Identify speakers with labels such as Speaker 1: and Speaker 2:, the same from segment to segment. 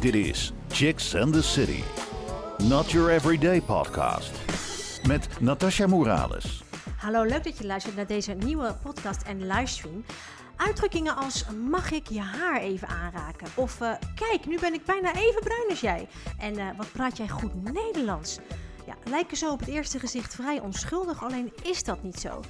Speaker 1: Dit is Chicks and the City. Not Your Everyday Podcast. Met Natasha Morales.
Speaker 2: Hallo, leuk dat je luistert naar deze nieuwe podcast en livestream. Uitdrukkingen als mag ik je haar even aanraken? Of eh, kijk, nu ben ik bijna even bruin als jij. En eh, wat praat jij goed Nederlands? Ja, lijken zo op het eerste gezicht vrij onschuldig, alleen is dat niet zo.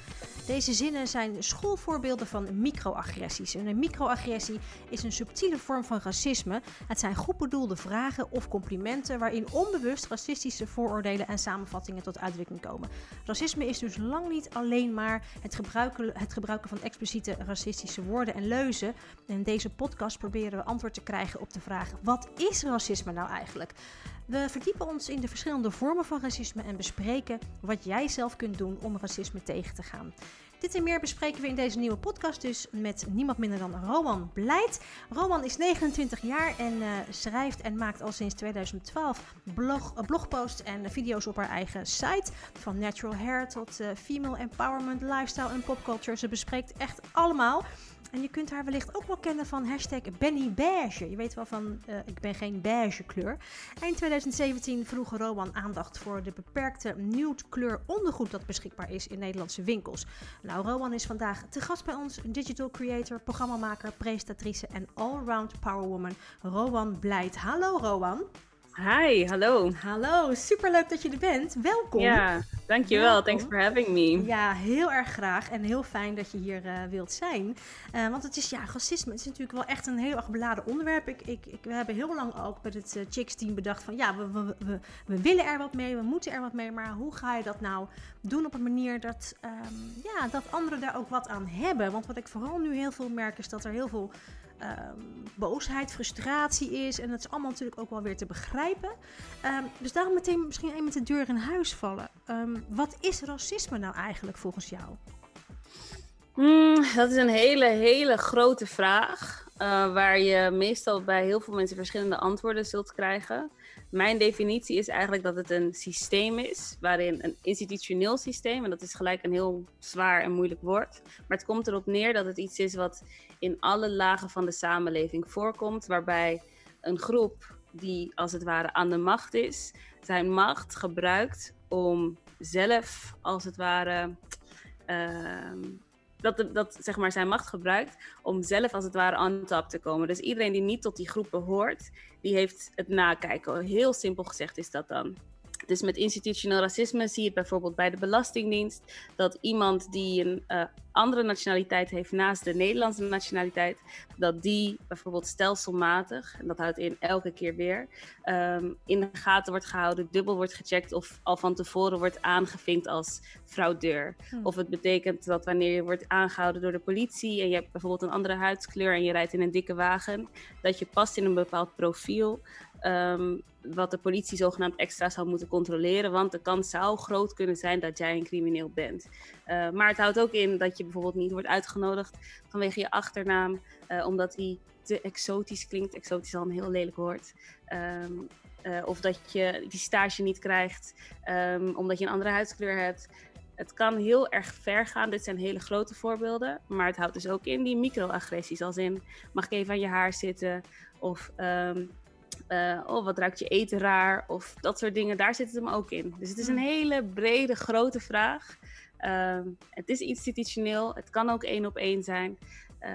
Speaker 2: Deze zinnen zijn schoolvoorbeelden van microagressies. En een microagressie is een subtiele vorm van racisme. Het zijn goed bedoelde vragen of complimenten waarin onbewust racistische vooroordelen en samenvattingen tot uitdrukking komen. Racisme is dus lang niet alleen maar het gebruiken, het gebruiken van expliciete racistische woorden en leuzen. In deze podcast proberen we antwoord te krijgen op de vraag: wat is racisme nou eigenlijk? We verdiepen ons in de verschillende vormen van racisme en bespreken wat jij zelf kunt doen om racisme tegen te gaan. Dit en meer bespreken we in deze nieuwe podcast dus met niemand minder dan Rowan Blijt. Rowan is 29 jaar en uh, schrijft en maakt al sinds 2012 blog, blogposts en video's op haar eigen site. Van natural hair tot uh, female empowerment, lifestyle en popculture. Ze bespreekt echt allemaal. En je kunt haar wellicht ook wel kennen van hashtag Benny Beige. Je weet wel van, uh, ik ben geen beige kleur. Eind 2017 vroeg Rowan aandacht voor de beperkte nude kleur ondergoed dat beschikbaar is in Nederlandse winkels. Nou, Rowan is vandaag te gast bij ons, digital creator, programmamaker, presentatrice en allround powerwoman. Rowan Blijt. Hallo Rowan.
Speaker 3: Hi, hallo.
Speaker 2: Hallo, superleuk dat je er bent. Welkom.
Speaker 3: Ja, dankjewel. Welkom. Thanks for having me.
Speaker 2: Ja, heel erg graag en heel fijn dat je hier uh, wilt zijn. Uh, want het is, ja, racisme is natuurlijk wel echt een heel erg beladen onderwerp. Ik, ik, ik we hebben heel lang ook met het uh, Chicks team bedacht van, ja, we, we, we, we, willen er wat mee, we moeten er wat mee, maar hoe ga je dat nou doen op een manier dat, um, ja, dat anderen daar ook wat aan hebben? Want wat ik vooral nu heel veel merk is dat er heel veel um, boosheid, frustratie is. En dat is allemaal natuurlijk ook wel weer te begrijpen. Um, dus daarom meteen misschien even met de deur in huis vallen. Um, wat is racisme nou eigenlijk volgens jou?
Speaker 3: Mm, dat is een hele, hele grote vraag. Uh, waar je meestal bij heel veel mensen verschillende antwoorden zult krijgen. Mijn definitie is eigenlijk dat het een systeem is, waarin een institutioneel systeem, en dat is gelijk een heel zwaar en moeilijk woord, maar het komt erop neer dat het iets is wat in alle lagen van de samenleving voorkomt, waarbij een groep die als het ware aan de macht is, zijn macht gebruikt om zelf als het ware. Uh, dat, dat zeg maar zijn macht gebruikt om zelf als het ware on top te komen. Dus iedereen die niet tot die groep behoort, die heeft het nakijken. Heel simpel gezegd is dat dan. Dus met institutioneel racisme zie je het bijvoorbeeld bij de Belastingdienst dat iemand die een uh, andere nationaliteit heeft naast de Nederlandse nationaliteit, dat die bijvoorbeeld stelselmatig, en dat houdt in elke keer weer, um, in de gaten wordt gehouden, dubbel wordt gecheckt of al van tevoren wordt aangevinkt als fraudeur. Hm. Of het betekent dat wanneer je wordt aangehouden door de politie en je hebt bijvoorbeeld een andere huidskleur en je rijdt in een dikke wagen, dat je past in een bepaald profiel. Um, wat de politie zogenaamd extra zou moeten controleren. Want de kans zou groot kunnen zijn dat jij een crimineel bent. Uh, maar het houdt ook in dat je bijvoorbeeld niet wordt uitgenodigd vanwege je achternaam, uh, omdat die te exotisch klinkt. Exotisch is al een heel lelijk woord. Um, uh, of dat je die stage niet krijgt um, omdat je een andere huidskleur hebt. Het kan heel erg ver gaan. Dit zijn hele grote voorbeelden. Maar het houdt dus ook in die microagressies. Als in, mag ik even aan je haar zitten? Of uh, oh, wat ruikt je eten raar? Of dat soort dingen, daar zit het hem ook in. Dus het is een hele brede, grote vraag. Uh, het is institutioneel, het kan ook één op één zijn. Uh,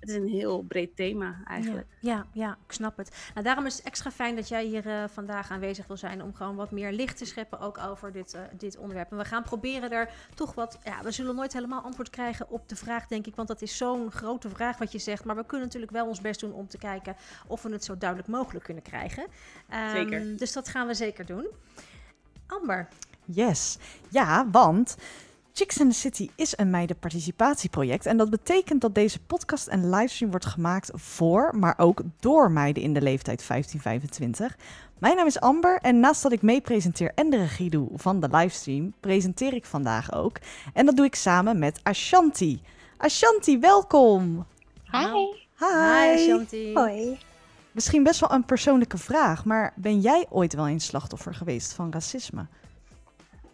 Speaker 3: het is een heel breed thema eigenlijk.
Speaker 2: Ja, ja, ja ik snap het. Nou, daarom is het extra fijn dat jij hier uh, vandaag aanwezig wil zijn om gewoon wat meer licht te scheppen ook over dit, uh, dit onderwerp. En we gaan proberen er toch wat. Ja, we zullen nooit helemaal antwoord krijgen op de vraag, denk ik, want dat is zo'n grote vraag wat je zegt. Maar we kunnen natuurlijk wel ons best doen om te kijken of we het zo duidelijk mogelijk kunnen krijgen. Um,
Speaker 3: zeker.
Speaker 2: Dus dat gaan we zeker doen. Amber.
Speaker 4: Yes. Ja, want. Chicks in the City is een meidenparticipatieproject. En dat betekent dat deze podcast en livestream wordt gemaakt voor, maar ook door meiden in de leeftijd 15-25. Mijn naam is Amber en naast dat ik mee presenteer en de regie doe van de livestream, presenteer ik vandaag ook. En dat doe ik samen met Ashanti. Ashanti, welkom!
Speaker 5: Hi!
Speaker 4: Hi,
Speaker 2: Hi Ashanti!
Speaker 5: Hoi!
Speaker 4: Misschien best wel een persoonlijke vraag, maar ben jij ooit wel een slachtoffer geweest van racisme?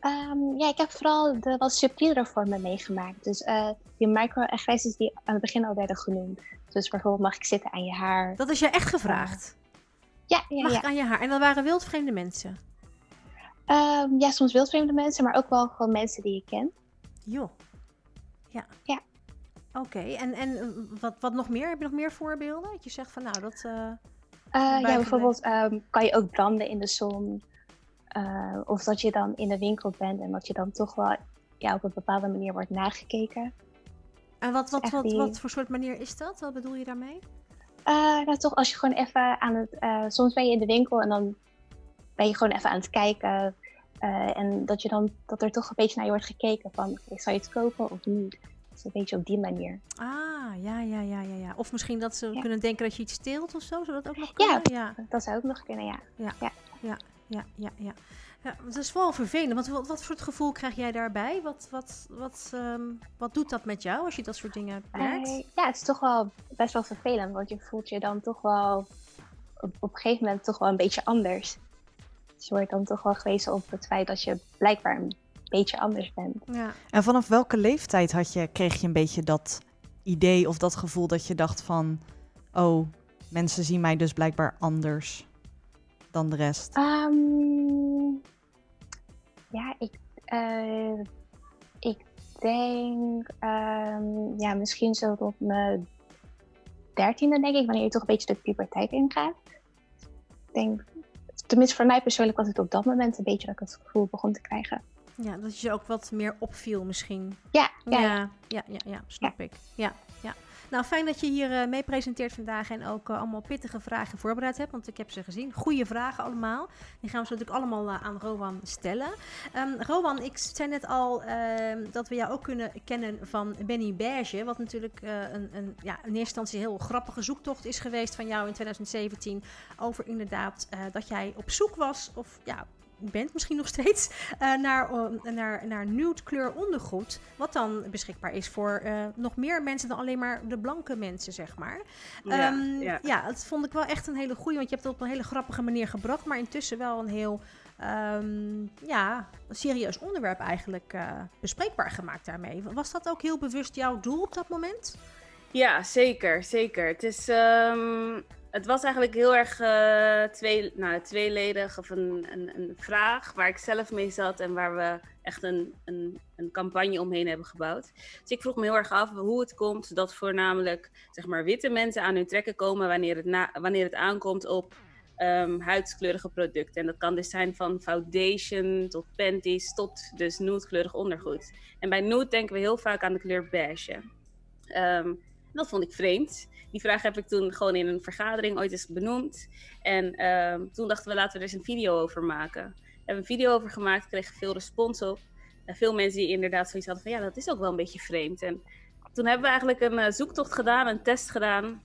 Speaker 5: Um, ja, ik heb vooral de wat subtielere vormen meegemaakt. Dus uh, die microagressies die aan het begin al werden genoemd. Dus bijvoorbeeld mag ik zitten aan je haar.
Speaker 2: Dat is je echt gevraagd?
Speaker 5: Ja, ja,
Speaker 2: Mag
Speaker 5: ja.
Speaker 2: ik aan je haar? En dat waren wildvreemde mensen?
Speaker 5: Ehm, ja, soms wildvreemde mensen, maar ook wel gewoon mensen die je kent.
Speaker 2: Joh. Ja.
Speaker 5: Ja.
Speaker 2: Oké, en, en wat, wat nog meer? Heb je nog meer voorbeelden? Dat je zegt van nou, dat... eh,
Speaker 5: Eh, ja, bijvoorbeeld ehm, kan je ook branden in de zon. Eh, of dat je dan in de winkel bent en dat je dan toch wel ja, op een bepaalde manier wordt nagekeken.
Speaker 2: En wat, wat, wat,
Speaker 5: die-
Speaker 2: wat voor soort manier is dat? Wat bedoel je daarmee?
Speaker 5: Eh, nou, toch als je gewoon even aan het... eh, soms ben je in de winkel en dan ben je gewoon even aan het kijken. en dat, je dan, dat er toch een beetje naar je wordt gekeken van... zou je het kopen of niet? Dus een beetje op die manier.
Speaker 2: Ah, ja, ja, ja, ja, ja. Of misschien dat ze
Speaker 5: Ja.
Speaker 2: kunnen denken dat je iets steelt of zo. Zou dat ook nog
Speaker 5: Ja.
Speaker 2: kunnen? Ja,
Speaker 5: Dat zou ook nog kunnen, ja.
Speaker 2: ja, ja, ja. ja. ja dat is wel vervelend. Want wat, wat soort gevoel krijg jij daarbij? Wat, wat, wat, ehm, wat doet dat met jou als je dat soort dingen merkt?
Speaker 5: Eh, ja, het is toch wel best wel vervelend, want je voelt je dan toch wel op, op een gegeven moment toch wel een beetje anders. Dus je wordt dan toch wel gewezen op het feit dat je blijkbaar een beetje anders bent.
Speaker 2: ja.
Speaker 4: En vanaf welke leeftijd had je, kreeg je een beetje dat idee of dat gevoel dat je dacht van... Oh, mensen zien mij dus blijkbaar anders dan de rest.
Speaker 5: Ehm, ja, ik, eh, ik denk ehm, ja, misschien zo tot mijn dertiende, denk ik, wanneer je toch een beetje de puberteit ingaat. Ik denk, tenminste voor mij persoonlijk was het op dat moment een beetje dat ik het gevoel begon te krijgen.
Speaker 2: ja, dat je ook wat meer opviel misschien.
Speaker 5: Ja, ja, ja.
Speaker 2: Ja, ja, ja, ja, snap ik. Ja. Nou, fijn dat je hier eh, mee presenteert vandaag en ook eh, allemaal pittige vragen voorbereid hebt, want ik heb ze gezien. Goede vragen allemaal. Die gaan we zo natuurlijk allemaal eh, aan Rowan stellen. Ehm, Rowan, ik zei net al ehm, dat we jou ook kunnen kennen van Benny Berge, wat natuurlijk een, een, ja, in eerste instantie heel grappige zoektocht is geweest van jou in 2017 over inderdaad dat jij op zoek was, of ja, bent misschien nog steeds, eh, naar, eh, naar, naar nude kleur ondergoed. Wat dan beschikbaar is voor eh, nog meer mensen dan alleen maar de blanke mensen, zeg maar.
Speaker 3: Ja,
Speaker 2: Ehm,
Speaker 3: ja.
Speaker 2: ja, dat vond ik wel echt een hele goeie, want je hebt het op een hele grappige manier gebracht, maar intussen wel een heel ehm, ja, serieus onderwerp eigenlijk eh, bespreekbaar gemaakt daarmee. Was dat ook heel bewust jouw doel op dat moment?
Speaker 3: Ja, zeker, zeker. Het, is, ehm, het was eigenlijk heel erg eh, twee, nou, tweeledig of een, een, vraag waar ik zelf mee zat en waar we echt een, een, een campagne omheen hebben gebouwd. Dus ik vroeg me heel erg af hoe het komt dat voornamelijk zeg maar, witte mensen aan hun trekken komen wanneer het, wanneer het aankomt op ehm, huidskleurige producten. En dat kan dus zijn van foundation tot panties tot dus nudekleurig ondergoed. En bij nude denken we heel vaak aan de kleur beige. Ehm, dat vond ik vreemd. Die vraag heb ik toen gewoon in een vergadering ooit eens benoemd. En ehm, toen dachten we, laten we er eens een video over maken. We hebben een video over gemaakt, kregen veel respons op. En veel mensen die inderdaad zoiets hadden van, ja, dat is ook wel een beetje vreemd. En toen hebben we eigenlijk een eh, zoektocht gedaan, een test gedaan.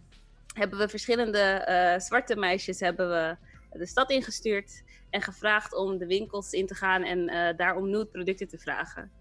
Speaker 3: Hebben we verschillende eh, zwarte meisjes hebben we de stad ingestuurd. En gevraagd om de winkels in te gaan en eh daar om producten te vragen.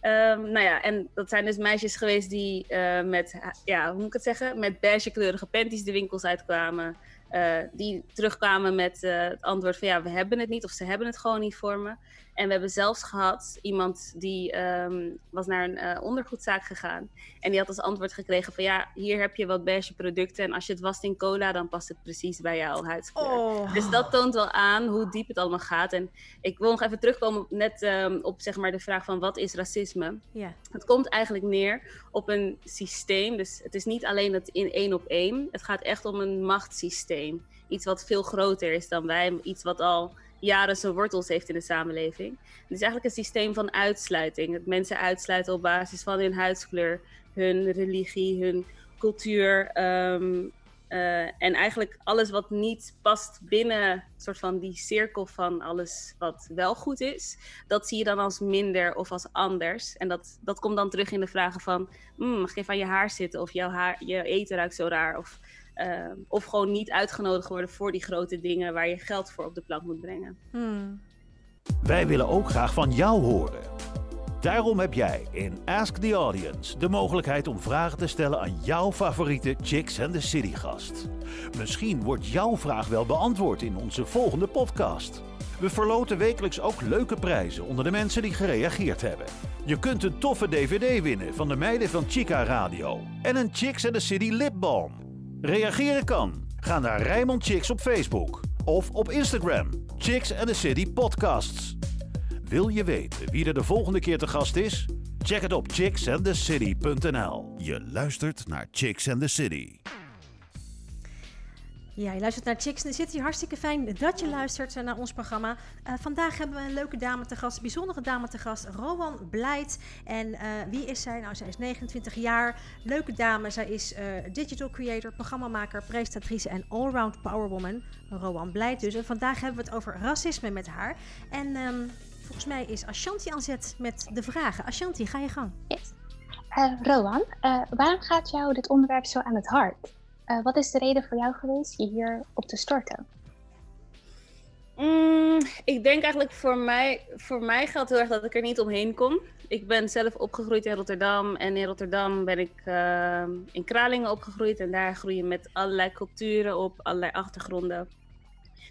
Speaker 3: Ehm, nou ja, en dat zijn dus meisjes geweest die eh, met, ja, hoe moet ik het zeggen, met beigekleurige panties de winkels uitkwamen. Eh, die terugkwamen met eh, het antwoord van ja, we hebben het niet of ze hebben het gewoon niet voor me. En we hebben zelfs gehad iemand die ehm, was naar een eh, ondergoedzaak gegaan. En die had als antwoord gekregen van ja, hier heb je wat beige producten. En als je het wast in cola, dan past het precies bij jouw huidskleur.
Speaker 2: Oh.
Speaker 3: Dus dat toont wel aan hoe diep het allemaal gaat. En ik wil nog even terugkomen op, net ehm, op zeg maar, de vraag van wat is racisme? Het komt eigenlijk neer op een systeem. Dus het is niet alleen het in één op één. Het gaat echt om een machtssysteem. Iets wat veel groter is dan wij. Iets wat al jaren zijn wortels heeft in de samenleving. Het is eigenlijk een systeem van uitsluiting. Dat mensen uitsluiten op basis van hun huidskleur, hun religie, hun cultuur. ehm, eh, en eigenlijk alles wat niet past binnen soort van die cirkel van alles wat wel goed is, dat zie je dan als minder of als anders. En dat, dat komt dan terug in de vragen van, "Mm, even aan je haar zitten of jouw haar, je eten ruikt zo raar. Of, eh, of gewoon niet uitgenodigd worden voor die grote dingen waar je geld voor op de plank moet brengen.
Speaker 2: Hmm.
Speaker 1: Wij willen ook graag van jou horen. Daarom heb jij in Ask the Audience de mogelijkheid om vragen te stellen aan jouw favoriete Chicks and the City gast. Misschien wordt jouw vraag wel beantwoord in onze volgende podcast. We verloten wekelijks ook leuke prijzen onder de mensen die gereageerd hebben. Je kunt een toffe DVD winnen van de meiden van Chica Radio en een Chicks and the City lipbalm. Reageren kan. Ga naar Rijmond Chicks op Facebook of op Instagram, Chicks and the City Podcasts. Wil je weten wie er de volgende keer te gast is? Check het op chicksandthecity.nl. Je luistert naar Chicks and the City.
Speaker 2: Ja, je luistert naar Chicks in the City. Hartstikke fijn dat je luistert naar ons programma. Uh, vandaag hebben we een leuke dame te gast, een bijzondere dame te gast, Rowan Blijt. En uh, wie is zij? Nou, zij is 29 jaar. Leuke dame. Zij is digital creator, programmamaker, presentatrice en allround powerwoman. Rowan Blijt dus. En vandaag hebben we het over racisme met haar. En um, volgens mij is Ashanti aan zet met de vragen. Ashanti, ga je gang.
Speaker 5: Yes. Rowan, waarom gaat jou dit onderwerp zo aan het hart? Uh, wat is de reden voor jou geweest je hier op te storten?
Speaker 3: Mm, ik denk eigenlijk voor mij, voor mij geldt heel erg dat ik er niet omheen kom. Ik ben zelf opgegroeid in Rotterdam en in Rotterdam ben ik uh, in Kralingen opgegroeid en daar groei je met allerlei culturen op, allerlei achtergronden.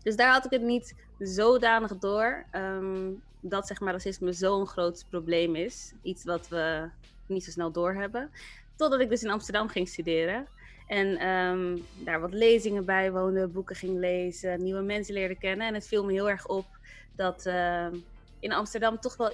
Speaker 3: Dus daar had ik het niet zodanig door um, dat zeg maar, racisme zo'n groot probleem is. Iets wat we niet zo snel doorhebben. Totdat ik dus in Amsterdam ging studeren. En um, daar wat lezingen bij woonde, boeken ging lezen, nieuwe mensen leerde kennen. En het viel me heel erg op dat uh, in Amsterdam toch wel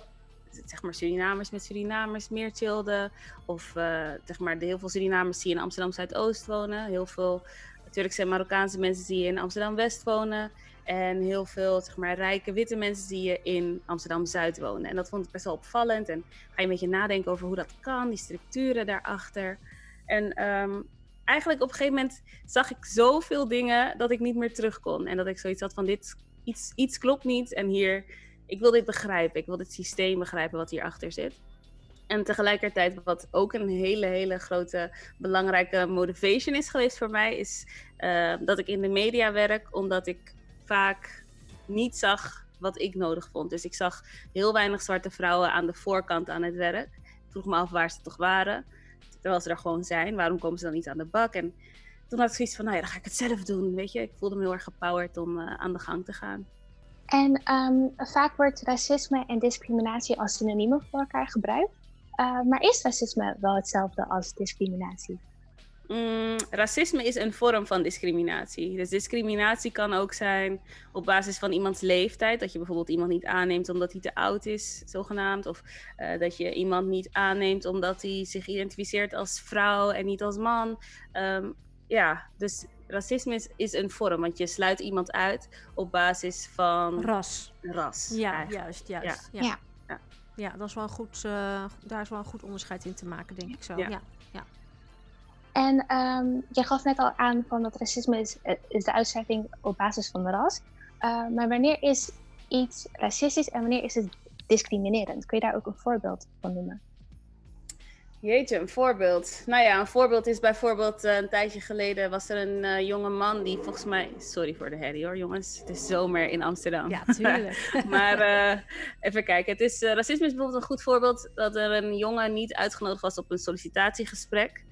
Speaker 3: zeg maar Surinamers met Surinamers meer chillden. Of uh, zeg maar de heel veel Surinamers die in Amsterdam Zuidoost wonen. Heel veel Turkse en Marokkaanse mensen die in Amsterdam West wonen. En heel veel zeg maar, rijke witte mensen die je in Amsterdam Zuid wonen. En dat vond ik best wel opvallend. En ga je een beetje nadenken over hoe dat kan, die structuren daarachter. En um, eigenlijk op een gegeven moment zag ik zoveel dingen dat ik niet meer terug kon. En dat ik zoiets had van dit, iets, iets klopt niet. En hier, ik wil dit begrijpen. Ik wil dit systeem begrijpen wat hierachter zit. En tegelijkertijd, wat ook een hele, hele grote belangrijke motivation is geweest voor mij, is uh, dat ik in de media werk, omdat ik vaak niet zag wat ik nodig vond. Dus ik zag heel weinig zwarte vrouwen aan de voorkant aan het werk. Ik vroeg me af waar ze toch waren. Terwijl ze er gewoon zijn, waarom komen ze dan niet aan de bak? En toen had ik zoiets van, nou ja, dan ga ik het zelf doen, weet je. Ik voelde me heel erg gepowered om uh, aan de gang te gaan.
Speaker 5: En um, vaak wordt racisme en discriminatie als synoniemen voor elkaar gebruikt. Uh, maar is racisme wel hetzelfde als discriminatie?
Speaker 3: Mm, racisme is een vorm van discriminatie. Dus discriminatie kan ook zijn op basis van iemands leeftijd. Dat je bijvoorbeeld iemand niet aanneemt omdat hij te oud is, zogenaamd. Of uh, dat je iemand niet aanneemt omdat hij zich identificeert als vrouw en niet als man. Um, ja, dus racisme is, is, een vorm, want je sluit iemand uit op basis van
Speaker 2: ras.
Speaker 3: ras
Speaker 2: ja, eigenlijk. juist, juist. Ja. Ja. ja. ja. dat is wel een goed, uh, daar is wel een goed onderscheid in te maken, denk ik zo. ja.
Speaker 5: En um, je gaf net al aan van dat racisme is, eh, is de uitzetting op basis van ras. Uh, maar wanneer is iets racistisch en wanneer is het discriminerend? Kun je daar ook een voorbeeld van noemen?
Speaker 3: Jeetje, een voorbeeld. Nou ja, een voorbeeld is bijvoorbeeld uh, een tijdje geleden was er een uh, jonge man die volgens mij... Sorry voor de herrie hoor jongens, het is zomer in Amsterdam.
Speaker 2: Ja, tuurlijk.
Speaker 3: maar uh, even kijken, het is, racisme is bijvoorbeeld een goed voorbeeld dat er een jongen niet uitgenodigd was op een sollicitatiegesprek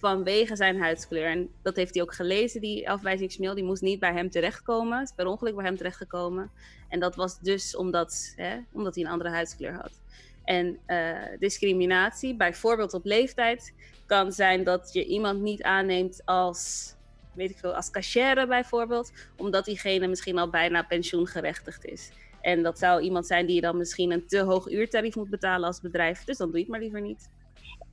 Speaker 3: vanwege zijn huidskleur. En dat heeft hij ook gelezen, die afwijzingsmail. Die moest niet bij hem terechtkomen. is per ongeluk bij hem terechtgekomen. En dat was dus omdat, hè, omdat hij een andere huidskleur had. En uh, discriminatie, bijvoorbeeld op leeftijd, kan zijn dat je iemand niet aanneemt als, weet ik veel, als cashier bijvoorbeeld, omdat diegene misschien al bijna pensioengerechtigd is. En dat zou iemand zijn die je dan misschien een te hoog uurtarief moet betalen als bedrijf. Dus dan doe je het maar liever niet.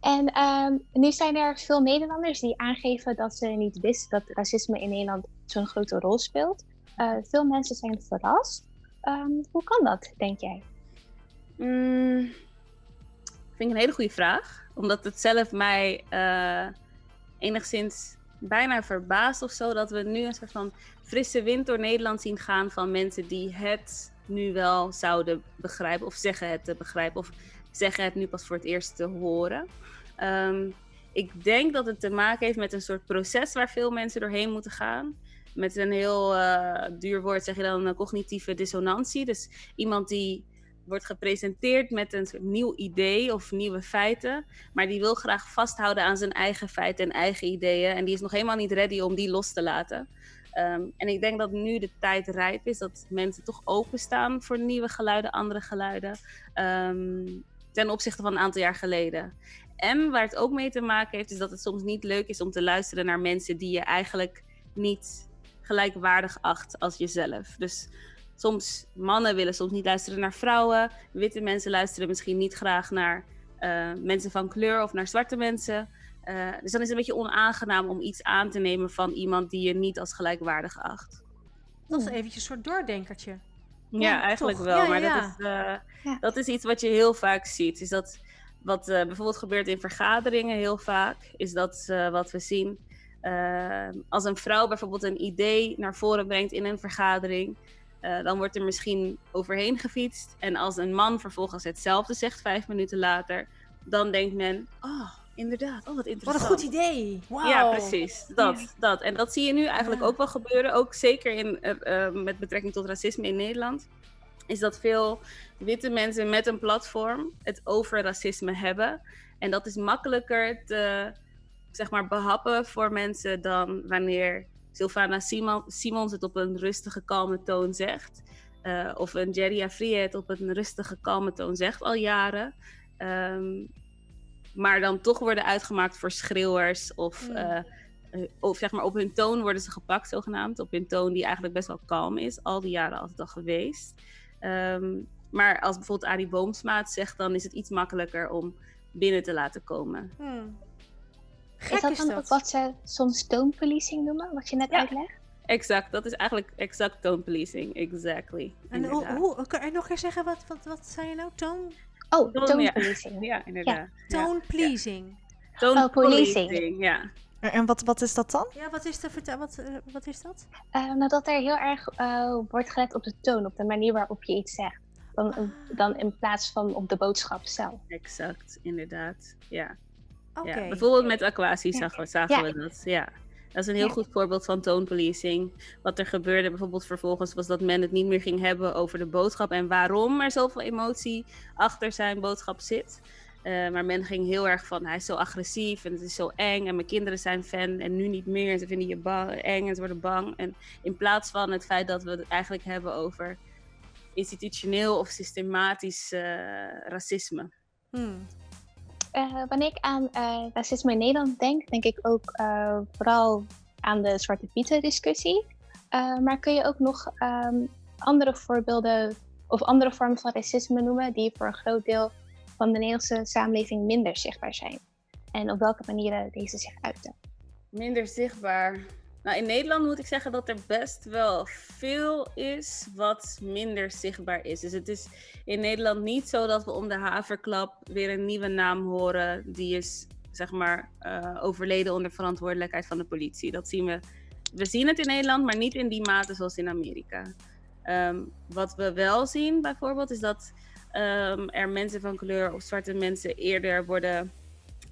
Speaker 5: En um, nu zijn er veel Nederlanders die aangeven dat ze niet wisten dat racisme in Nederland zo'n grote rol speelt. Uh, veel mensen zijn verrast. Um, hoe kan dat, denk jij?
Speaker 3: Mm, vind ik een hele goede vraag. Omdat het zelf mij uh, enigszins bijna verbaast of zo. Dat we nu een soort van frisse wind door Nederland zien gaan van mensen die het nu wel zouden begrijpen. Of zeggen het te begrijpen. Of zeggen het nu pas voor het eerst te horen. Um, ik denk dat het te maken heeft met een soort proces waar veel mensen doorheen moeten gaan. Met een heel uh, duur woord zeg je dan een cognitieve dissonantie. Dus iemand die wordt gepresenteerd met een soort nieuw idee of nieuwe feiten, maar die wil graag vasthouden aan zijn eigen feiten en eigen ideeën. En die is nog helemaal niet ready om die los te laten. Um, en ik denk dat nu de tijd rijp is dat mensen toch openstaan voor nieuwe geluiden, andere geluiden. Um, ten opzichte van een aantal jaar geleden. En waar het ook mee te maken heeft, is dat het soms niet leuk is om te luisteren naar mensen die je eigenlijk niet gelijkwaardig acht als jezelf. Dus soms mannen willen soms niet luisteren naar vrouwen. Witte mensen luisteren misschien niet graag naar uh, mensen van kleur of naar zwarte mensen. Uh, dus dan is het een beetje onaangenaam om iets aan te nemen van iemand die je niet als gelijkwaardig acht.
Speaker 2: Dat is eventjes een soort doordenkertje.
Speaker 3: Ja, ja eigenlijk toch? wel. Ja, maar Dat, is, uh, dat is iets wat je heel vaak ziet. Is dat wat bijvoorbeeld gebeurt in vergaderingen heel vaak, is dat wat we zien. als een vrouw bijvoorbeeld een idee naar voren brengt in een vergadering, dan wordt er misschien overheen gefietst. En als een man vervolgens hetzelfde zegt vijf minuten later, dan denkt men: Oh, inderdaad, oh, wat interessant.
Speaker 2: Wat een goed idee. Wow.
Speaker 3: Ja, precies. Dat, dat. En dat zie je nu eigenlijk ook wel gebeuren. Ook zeker in, uh, met betrekking tot racisme in Nederland. Is dat veel witte mensen met een platform het over racisme hebben. En dat is makkelijker te zeg maar, behappen voor mensen dan wanneer Sylvana Simon, Simons het op een rustige, kalme toon zegt. Uh, of een Jerry Afrie het op een rustige, kalme toon zegt al jaren. Um, maar dan toch worden uitgemaakt voor schreeuwers of, uh, of zeg maar op hun toon worden ze gepakt zogenaamd. Op hun toon die eigenlijk best wel kalm is, al die jaren altijd al geweest. Um, maar als bijvoorbeeld Arie Boomsma het zegt, dan is het iets makkelijker om binnen te laten komen. Hmm
Speaker 5: is dat dan ook wat ze soms tone policing noemen, wat je net ja. uitlegt?
Speaker 3: Exact, dat is eigenlijk exact tone policing, exactly.
Speaker 2: En hoe, hoe, kan je nog eens zeggen, wat, wat, wat zei je nou? Tone?
Speaker 5: Oh, tone, policing.
Speaker 3: Ja, inderdaad.
Speaker 2: Tone pleasing.
Speaker 3: Tone oh, policing. ja.
Speaker 4: En wat, wat is dat dan?
Speaker 2: Ja, wat is, de, wat, uh, wat is dat?
Speaker 5: Uh, nou, dat er heel erg uh, wordt gelet op de toon, op de manier waarop je iets zegt. Dan, ah. dan in plaats van op de boodschap zelf.
Speaker 3: Exact, inderdaad. Ja. Ja, bijvoorbeeld met Aquasi zagen, zagen we dat. Ja. Dat is een heel goed voorbeeld van toonpolicing. Wat er gebeurde bijvoorbeeld vervolgens was dat men het niet meer ging hebben over de boodschap en waarom er zoveel emotie achter zijn boodschap zit. Uh, maar men ging heel erg van hij is zo agressief en het is zo eng en mijn kinderen zijn fan en nu niet meer en ze vinden je bang, eng en ze worden bang. En in plaats van het feit dat we het eigenlijk hebben over institutioneel of systematisch uh, racisme. Hmm.
Speaker 5: Uh, wanneer ik aan uh, racisme in Nederland denk, denk ik ook uh, vooral aan de Zwarte Pieten discussie. maar kun je ook nog um, andere voorbeelden of andere vormen van racisme noemen die voor een groot deel van de Nederlandse samenleving minder zichtbaar zijn? En op welke manieren deze zich uiten?
Speaker 3: Minder zichtbaar. Nou, in Nederland moet ik zeggen dat er best wel veel is wat minder zichtbaar is. Dus het is in Nederland niet zo dat we om de haverklap weer een nieuwe naam horen. Die is, zeg maar, uh, overleden onder verantwoordelijkheid van de politie. Dat zien we. We zien het in Nederland, maar niet in die mate zoals in Amerika. Um, wat we wel zien bijvoorbeeld is dat um, er mensen van kleur of zwarte mensen eerder worden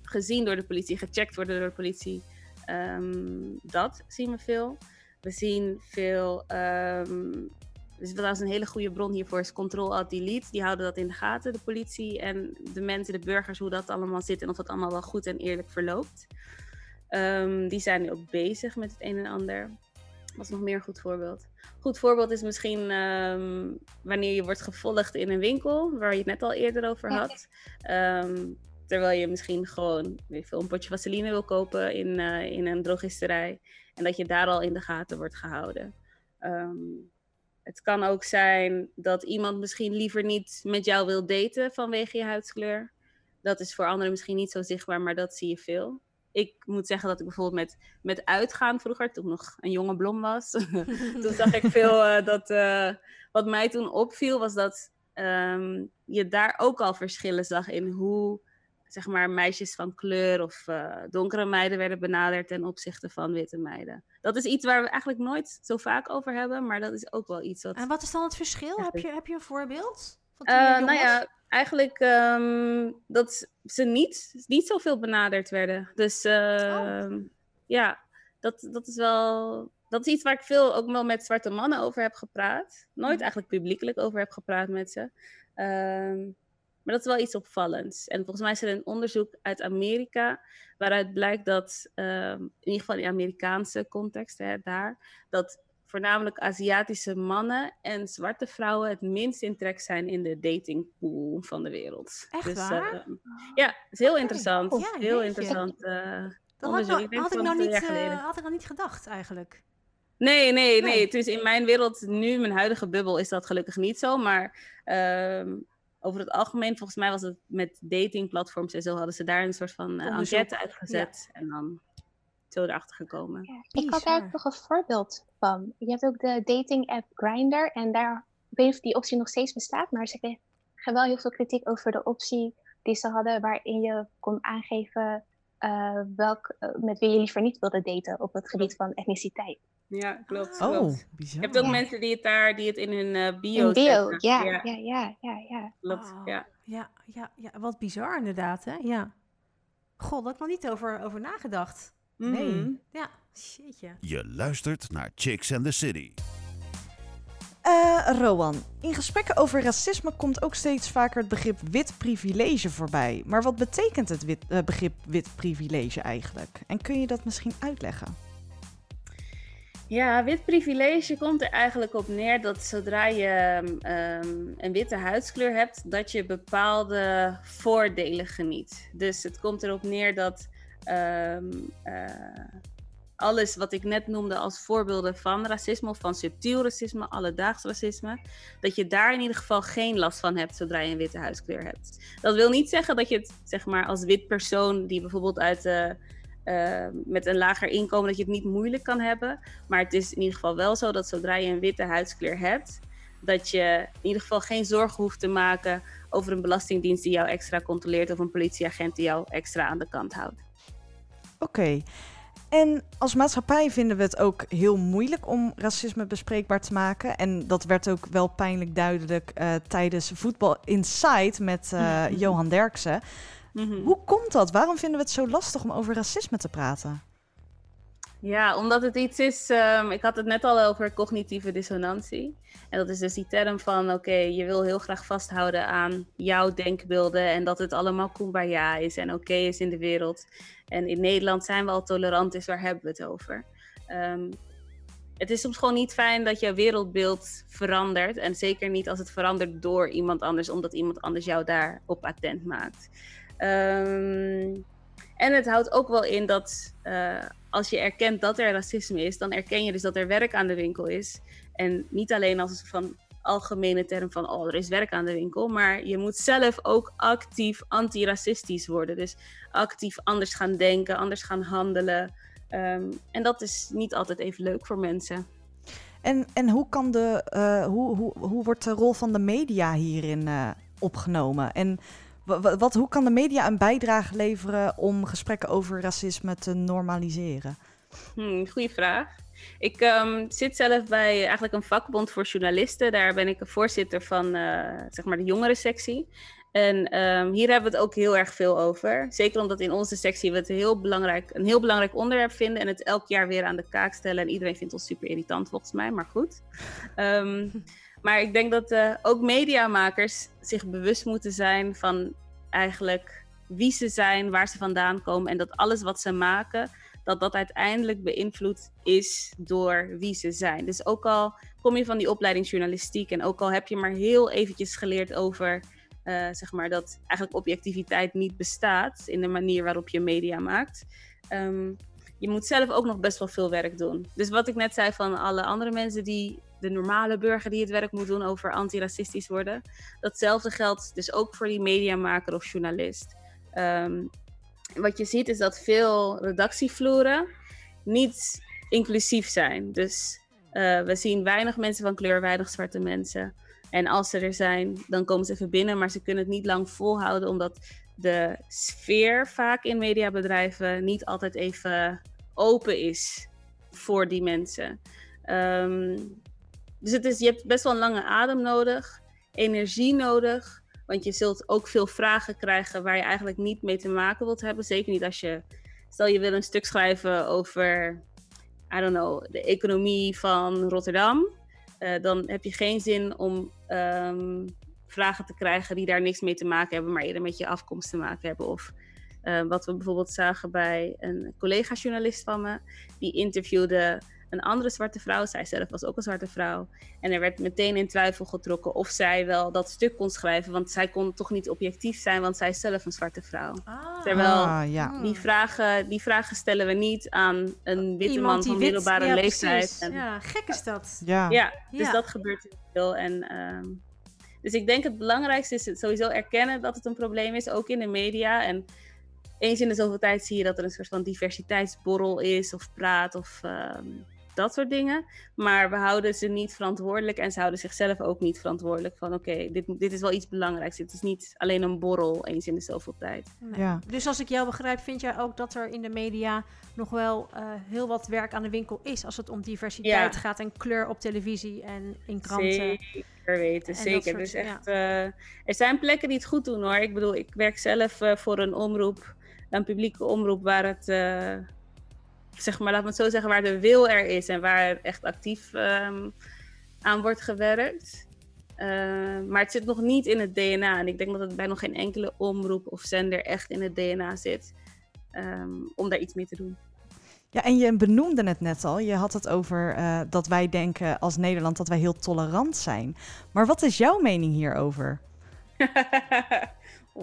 Speaker 3: gezien door de politie, gecheckt worden door de politie. Um, dat zien we veel. We zien veel. Um, dus dat is een hele goede bron hiervoor is Control Alt Delete. Die houden dat in de gaten, de politie en de mensen, de burgers, hoe dat allemaal zit en of dat allemaal wel goed en eerlijk verloopt. Um, die zijn nu ook bezig met het een en ander. Wat is nog meer een goed voorbeeld? Goed voorbeeld is misschien um, wanneer je wordt gevolgd in een winkel, waar je het net al eerder over had. Um, Terwijl je misschien gewoon weet veel, een potje vaseline wil kopen in, uh, in een drogisterij. En dat je daar al in de gaten wordt gehouden. Um, het kan ook zijn dat iemand misschien liever niet met jou wil daten vanwege je huidskleur. Dat is voor anderen misschien niet zo zichtbaar, maar dat zie je veel. Ik moet zeggen dat ik bijvoorbeeld met, met uitgaan vroeger, toen ik nog een jonge blom was, toen zag ik veel uh, dat. Uh, wat mij toen opviel was dat um, je daar ook al verschillen zag in hoe zeg maar, meisjes van kleur of uh, donkere meiden werden benaderd ten opzichte van witte meiden. Dat is iets waar we eigenlijk nooit zo vaak over hebben, maar dat is ook wel iets wat.
Speaker 2: En wat is dan het verschil? Heb je, heb je een voorbeeld?
Speaker 3: Uh, nou ja, eigenlijk um, dat ze niet, niet zoveel benaderd werden. Dus uh, oh. ja, dat, dat is wel. Dat is iets waar ik veel ook wel met zwarte mannen over heb gepraat. Nooit mhm. eigenlijk publiekelijk over heb gepraat met ze. Uh, maar dat is wel iets opvallends. En volgens mij is er een onderzoek uit Amerika waaruit blijkt dat, um, in ieder geval in de Amerikaanse context, hè, daar, dat voornamelijk Aziatische mannen en zwarte vrouwen het minst in trek zijn in de datingpool van de wereld.
Speaker 2: Echt dus, waar? Uh,
Speaker 3: ja, het is heel interessant. Oh, ja, heel interessant.
Speaker 2: Uh, dat had, nou, had, ik nou niet, uh, had ik nog niet gedacht eigenlijk.
Speaker 3: Nee, nee, nee.
Speaker 2: Nee.
Speaker 3: Dus in mijn wereld, nu, mijn huidige bubbel, is dat gelukkig niet zo. Maar ehm, over het algemeen, volgens mij was het met datingplatforms en zo, hadden ze daar een soort van eh,
Speaker 2: Onderzoek.
Speaker 3: enquête uitgezet. En dan zo erachter gekomen.
Speaker 5: Ja, Ik had daar ook nog een voorbeeld van. Je hebt ook de dating app Grindr en daar, ik weet niet of die optie nog steeds bestaat, maar ze kregen wel heel veel kritiek over de optie die ze hadden waarin je kon aangeven eh, welk, eh, met wie je liever niet wilde daten op het gebied van etniciteit.
Speaker 3: Ja, klopt.
Speaker 4: Oh,
Speaker 3: klopt.
Speaker 4: bizar.
Speaker 3: Je hebt ook mensen die het daar, die het in hun eh, bio
Speaker 5: In bio,
Speaker 3: zetten.
Speaker 5: ja,
Speaker 3: ja,
Speaker 5: ja, ja, ja, ja.
Speaker 3: klopt.
Speaker 2: Oh,
Speaker 3: Ja.
Speaker 2: Ja, ja, ja, wat bizar inderdaad, hè? Ja. God, daar heb ik nog niet over, over nagedacht.
Speaker 4: Nee.
Speaker 3: Mhm.
Speaker 2: Ja, shitje.
Speaker 1: Je luistert naar Chicks and the City.
Speaker 4: Eh, Rowan, in gesprekken over racisme komt ook steeds vaker het begrip wit privilege voorbij. Maar wat betekent het wit, eh, begrip wit privilege eigenlijk? En kun je dat misschien uitleggen?
Speaker 3: Ja, wit privilege komt er eigenlijk op neer dat zodra je ehm, een witte huidskleur hebt, dat je bepaalde voordelen geniet. Dus het komt erop neer dat ehm, eh, alles wat ik net noemde als voorbeelden van racisme of van subtiel racisme, alledaags racisme, dat je daar in ieder geval geen last van hebt zodra je een witte huidskleur hebt. Dat wil niet zeggen dat je het zeg maar als wit persoon die bijvoorbeeld uit eh, eh, met een lager inkomen dat je het niet moeilijk kan hebben. Maar het is in ieder geval wel zo dat zodra je een witte huidskleur hebt, dat je in ieder geval geen zorgen hoeft te maken over een belastingdienst die jou extra controleert of een politieagent die jou extra aan de kant houdt.
Speaker 4: Oké. En als maatschappij vinden we het ook heel moeilijk om racisme bespreekbaar te maken. En dat werd ook wel pijnlijk duidelijk eh, tijdens Voetbal Inside met eh, Johan Derksen.
Speaker 3: Mhm.
Speaker 4: Hoe komt dat? Waarom vinden we het zo lastig om over racisme te praten?
Speaker 3: Ja, omdat het iets is. ehm, ik had het net al over cognitieve dissonantie. En dat is dus die term van: oké, je wil heel graag vasthouden aan jouw denkbeelden. En dat het allemaal kumbaya is en oké is in de wereld. En in Nederland zijn we al tolerant, dus waar hebben we het over? Ehm, het is soms gewoon niet fijn dat jouw wereldbeeld verandert. En zeker niet als het verandert door iemand anders, omdat iemand anders jou daarop attent maakt. Ehm, en het houdt ook wel in dat eh, als je erkent dat er racisme is, dan erken je dus dat er werk aan de winkel is. En niet alleen als een van algemene term van oh, er is werk aan de winkel, maar je moet zelf ook actief antiracistisch worden. Dus actief anders gaan denken, anders gaan handelen. Ehm, en dat is niet altijd even leuk voor mensen.
Speaker 4: En, en hoe, kan de, eh, hoe, hoe, hoe wordt de rol van de media hierin eh, opgenomen? En wa- wa- wat, hoe kan de media een bijdrage leveren om gesprekken over racisme te normaliseren?
Speaker 3: Hmm, goeie vraag. Ik ehm, zit zelf bij eigenlijk een vakbond voor journalisten. Daar ben ik voorzitter van eh, zeg maar de jongerensectie. En ehm, hier hebben we het ook heel erg veel over. Zeker omdat in onze sectie we het heel belangrijk, een heel belangrijk onderwerp vinden. En het elk jaar weer aan de kaak stellen. En iedereen vindt ons super irritant volgens mij, maar goed. Ehm, maar ik denk dat eh, ook mediamakers zich bewust moeten zijn van eigenlijk wie ze zijn, waar ze vandaan komen. En dat alles wat ze maken, dat dat uiteindelijk beïnvloed is door wie ze zijn. Dus ook al kom je van die opleiding journalistiek en ook al heb je maar heel eventjes geleerd over eh, zeg maar dat eigenlijk objectiviteit niet bestaat in de manier waarop je media maakt. ehm, je moet zelf ook nog best wel veel werk doen. Dus wat ik net zei van alle andere mensen die de normale burger die het werk moet doen over antiracistisch worden, datzelfde geldt dus ook voor die mediamaker of journalist. Ehm, wat je ziet is dat veel redactievloeren niet inclusief zijn. Dus eh, we zien weinig mensen van kleur, weinig zwarte mensen. En als ze er zijn, dan komen ze even binnen, maar ze kunnen het niet lang volhouden, omdat de sfeer vaak in mediabedrijven niet altijd even open is voor die mensen. Ehm, dus het is, je hebt best wel een lange adem nodig, energie nodig, want je zult ook veel vragen krijgen waar je eigenlijk niet mee te maken wilt hebben. Zeker niet als je, stel je wil een stuk schrijven over, I don't know, de economie van Rotterdam. Uh, dan heb je geen zin om um, vragen te krijgen die daar niks mee te maken hebben, maar eerder met je afkomst te maken hebben. Of uh, wat we bijvoorbeeld zagen bij een collega-journalist van me, die interviewde een andere zwarte vrouw. Zij zelf was ook een zwarte vrouw. En er werd meteen in twijfel getrokken of zij wel dat stuk kon schrijven. Want zij kon toch niet objectief zijn, want zij is zelf een zwarte vrouw.
Speaker 2: Ah.
Speaker 3: Terwijl
Speaker 4: Ah, ja.
Speaker 3: die, vragen, die vragen stellen we niet aan een witte man van
Speaker 2: wit-
Speaker 3: middelbare
Speaker 2: ja,
Speaker 3: leeftijd. En-
Speaker 2: Ja, gek is dat.
Speaker 4: Ja.
Speaker 3: ja, dus
Speaker 2: Ja.
Speaker 3: dat gebeurt heel veel. En, ehm, dus ik denk het belangrijkste is het sowieso erkennen dat het een probleem is, ook in de media. En eens in de zoveel tijd zie je dat er een soort van diversiteitsborrel is of praat of ehm, dat soort dingen. Maar we houden ze niet verantwoordelijk en ze houden zichzelf ook niet verantwoordelijk. Van oké, dit, dit is wel iets belangrijks. Dit is niet alleen een borrel eens in de zoveel tijd.
Speaker 2: Nee.
Speaker 4: Ja.
Speaker 2: Dus als ik jou begrijp, vind jij ook dat er in de media nog wel eh, heel wat werk aan de winkel is als het om diversiteit
Speaker 3: Ja.
Speaker 2: gaat en kleur op televisie en in kranten.
Speaker 3: Zeker weten,
Speaker 2: En
Speaker 3: zeker.
Speaker 2: soort-
Speaker 3: dus
Speaker 2: ja.
Speaker 3: echt, eh, er zijn plekken die het goed doen hoor. Ik bedoel, ik werk zelf eh, voor een omroep, een publieke omroep waar het, eh, zeg maar, laat me het zo zeggen, waar de wil er is en waar echt actief ehm, aan wordt gewerkt. Eh, maar het zit nog niet in het DNA. En ik denk dat het bij nog geen enkele omroep of zender echt in het DNA zit ehm, om daar iets mee te doen.
Speaker 4: Ja, en je benoemde het net al. Je had het over eh, dat wij denken als Nederland dat wij heel tolerant zijn. Maar wat is jouw mening hierover?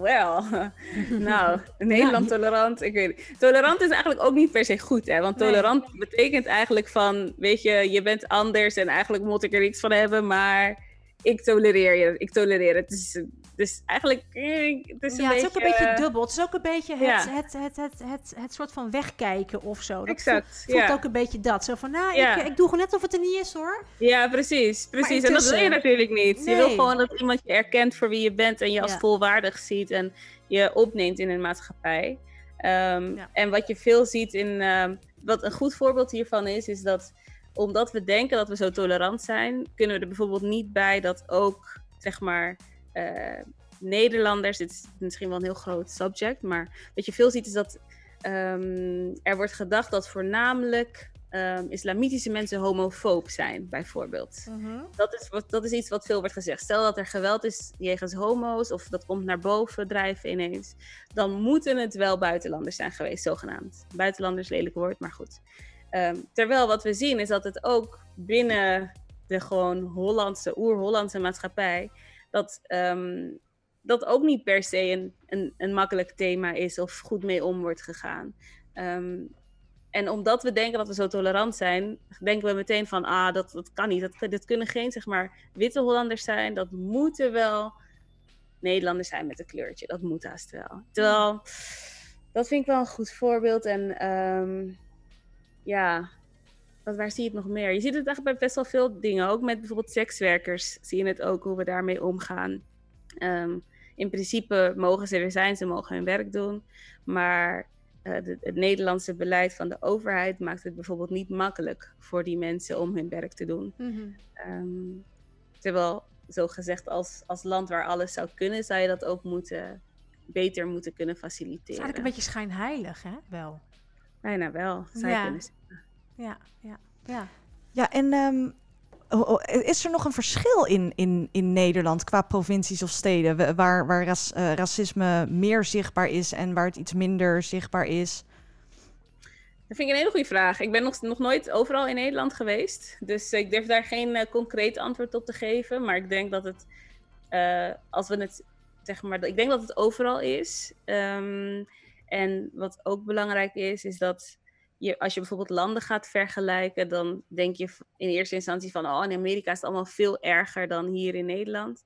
Speaker 3: Wel, nou, Nederland tolerant, ik weet niet. Tolerant is eigenlijk ook niet per se goed, hè? Want
Speaker 2: Nee.
Speaker 3: tolerant betekent eigenlijk van, weet je, je bent anders en eigenlijk moet ik er niks van hebben, maar ik tolereer je, ik tolereer het. Dus, dus eigenlijk, eh, het is een
Speaker 2: ja, het is ook een
Speaker 3: beetje...
Speaker 2: beetje dubbel. Het is ook een beetje het,
Speaker 3: ja.
Speaker 2: het, het, het, het, het, soort van wegkijken of zo. Dat
Speaker 3: Exact,
Speaker 2: voelt,
Speaker 3: ja.
Speaker 2: ook een beetje dat. Zo van, nou,
Speaker 3: Ja.
Speaker 2: ik, ik doe gewoon net of het er niet is hoor.
Speaker 3: Ja, precies. precies. En dat wil je natuurlijk niet. Je wil gewoon dat iemand je erkent voor wie je bent en je als volwaardig ziet en je opneemt in een maatschappij. Ehm. En wat je veel ziet in. ehm, wat een goed voorbeeld hiervan is, is dat omdat we denken dat we zo tolerant zijn, kunnen we er bijvoorbeeld niet bij dat ook, zeg maar. Eh, Nederlanders, dit is misschien wel een heel groot subject, maar wat je veel ziet is dat ehm, er wordt gedacht dat voornamelijk ehm, islamitische mensen homofoob zijn, bijvoorbeeld. Dat is, wat, dat is iets wat veel wordt gezegd. Stel dat er geweld is jegens homo's, of dat komt naar boven drijven ineens, dan moeten het wel buitenlanders zijn geweest, zogenaamd. Buitenlanders, lelijk woord, maar goed. Ehm, terwijl wat we zien is dat het ook binnen de gewoon Hollandse, oer-Hollandse maatschappij, dat ehm, dat ook niet per se een, een, een makkelijk thema is of goed mee om wordt gegaan. Ehm, en omdat we denken dat we zo tolerant zijn, denken we meteen van, ah, dat, dat kan niet. Dat, dat kunnen geen, zeg maar, witte Hollanders zijn. Dat moeten wel Nederlanders zijn met een kleurtje. Dat moet haast wel. Terwijl, dat vind ik wel een goed voorbeeld. En ehm, ja, wat, waar zie je het nog meer? Je ziet het echt bij best wel veel dingen. Ook met bijvoorbeeld sekswerkers zie je het ook, hoe we daarmee omgaan. Ehm, in principe mogen ze er zijn, ze mogen hun werk doen. Maar eh, de- het Nederlandse beleid van de overheid maakt het bijvoorbeeld niet makkelijk voor die mensen om hun werk te doen.
Speaker 2: Mhm.
Speaker 3: Ehm, terwijl, zo gezegd, als, als land waar alles zou kunnen, zou je dat ook moeten, beter moeten kunnen
Speaker 2: Het is
Speaker 3: faciliteren.
Speaker 2: eigenlijk een beetje schijnheilig, hè? Wel.
Speaker 3: Bijna wel, zou je
Speaker 2: Ja.
Speaker 3: kunnen zeggen.
Speaker 2: Ja, ja, ja.
Speaker 4: Ja, en ehm, is er nog een verschil in, in, in Nederland qua provincies of steden wa- waar, waar ras- eh, racisme meer zichtbaar is en waar het iets minder zichtbaar is?
Speaker 3: Dat vind ik een hele goede vraag. Ik ben nog, nog nooit overal in Nederland geweest. Dus ik durf daar geen eh, concreet antwoord op te geven. Maar ik denk dat het, eh, als we het, zeg maar, ik denk dat het overal is. Ehm, en wat ook belangrijk is, is dat je, als je bijvoorbeeld landen gaat vergelijken, dan denk je in eerste instantie van, oh, in Amerika is het allemaal veel erger dan hier in Nederland.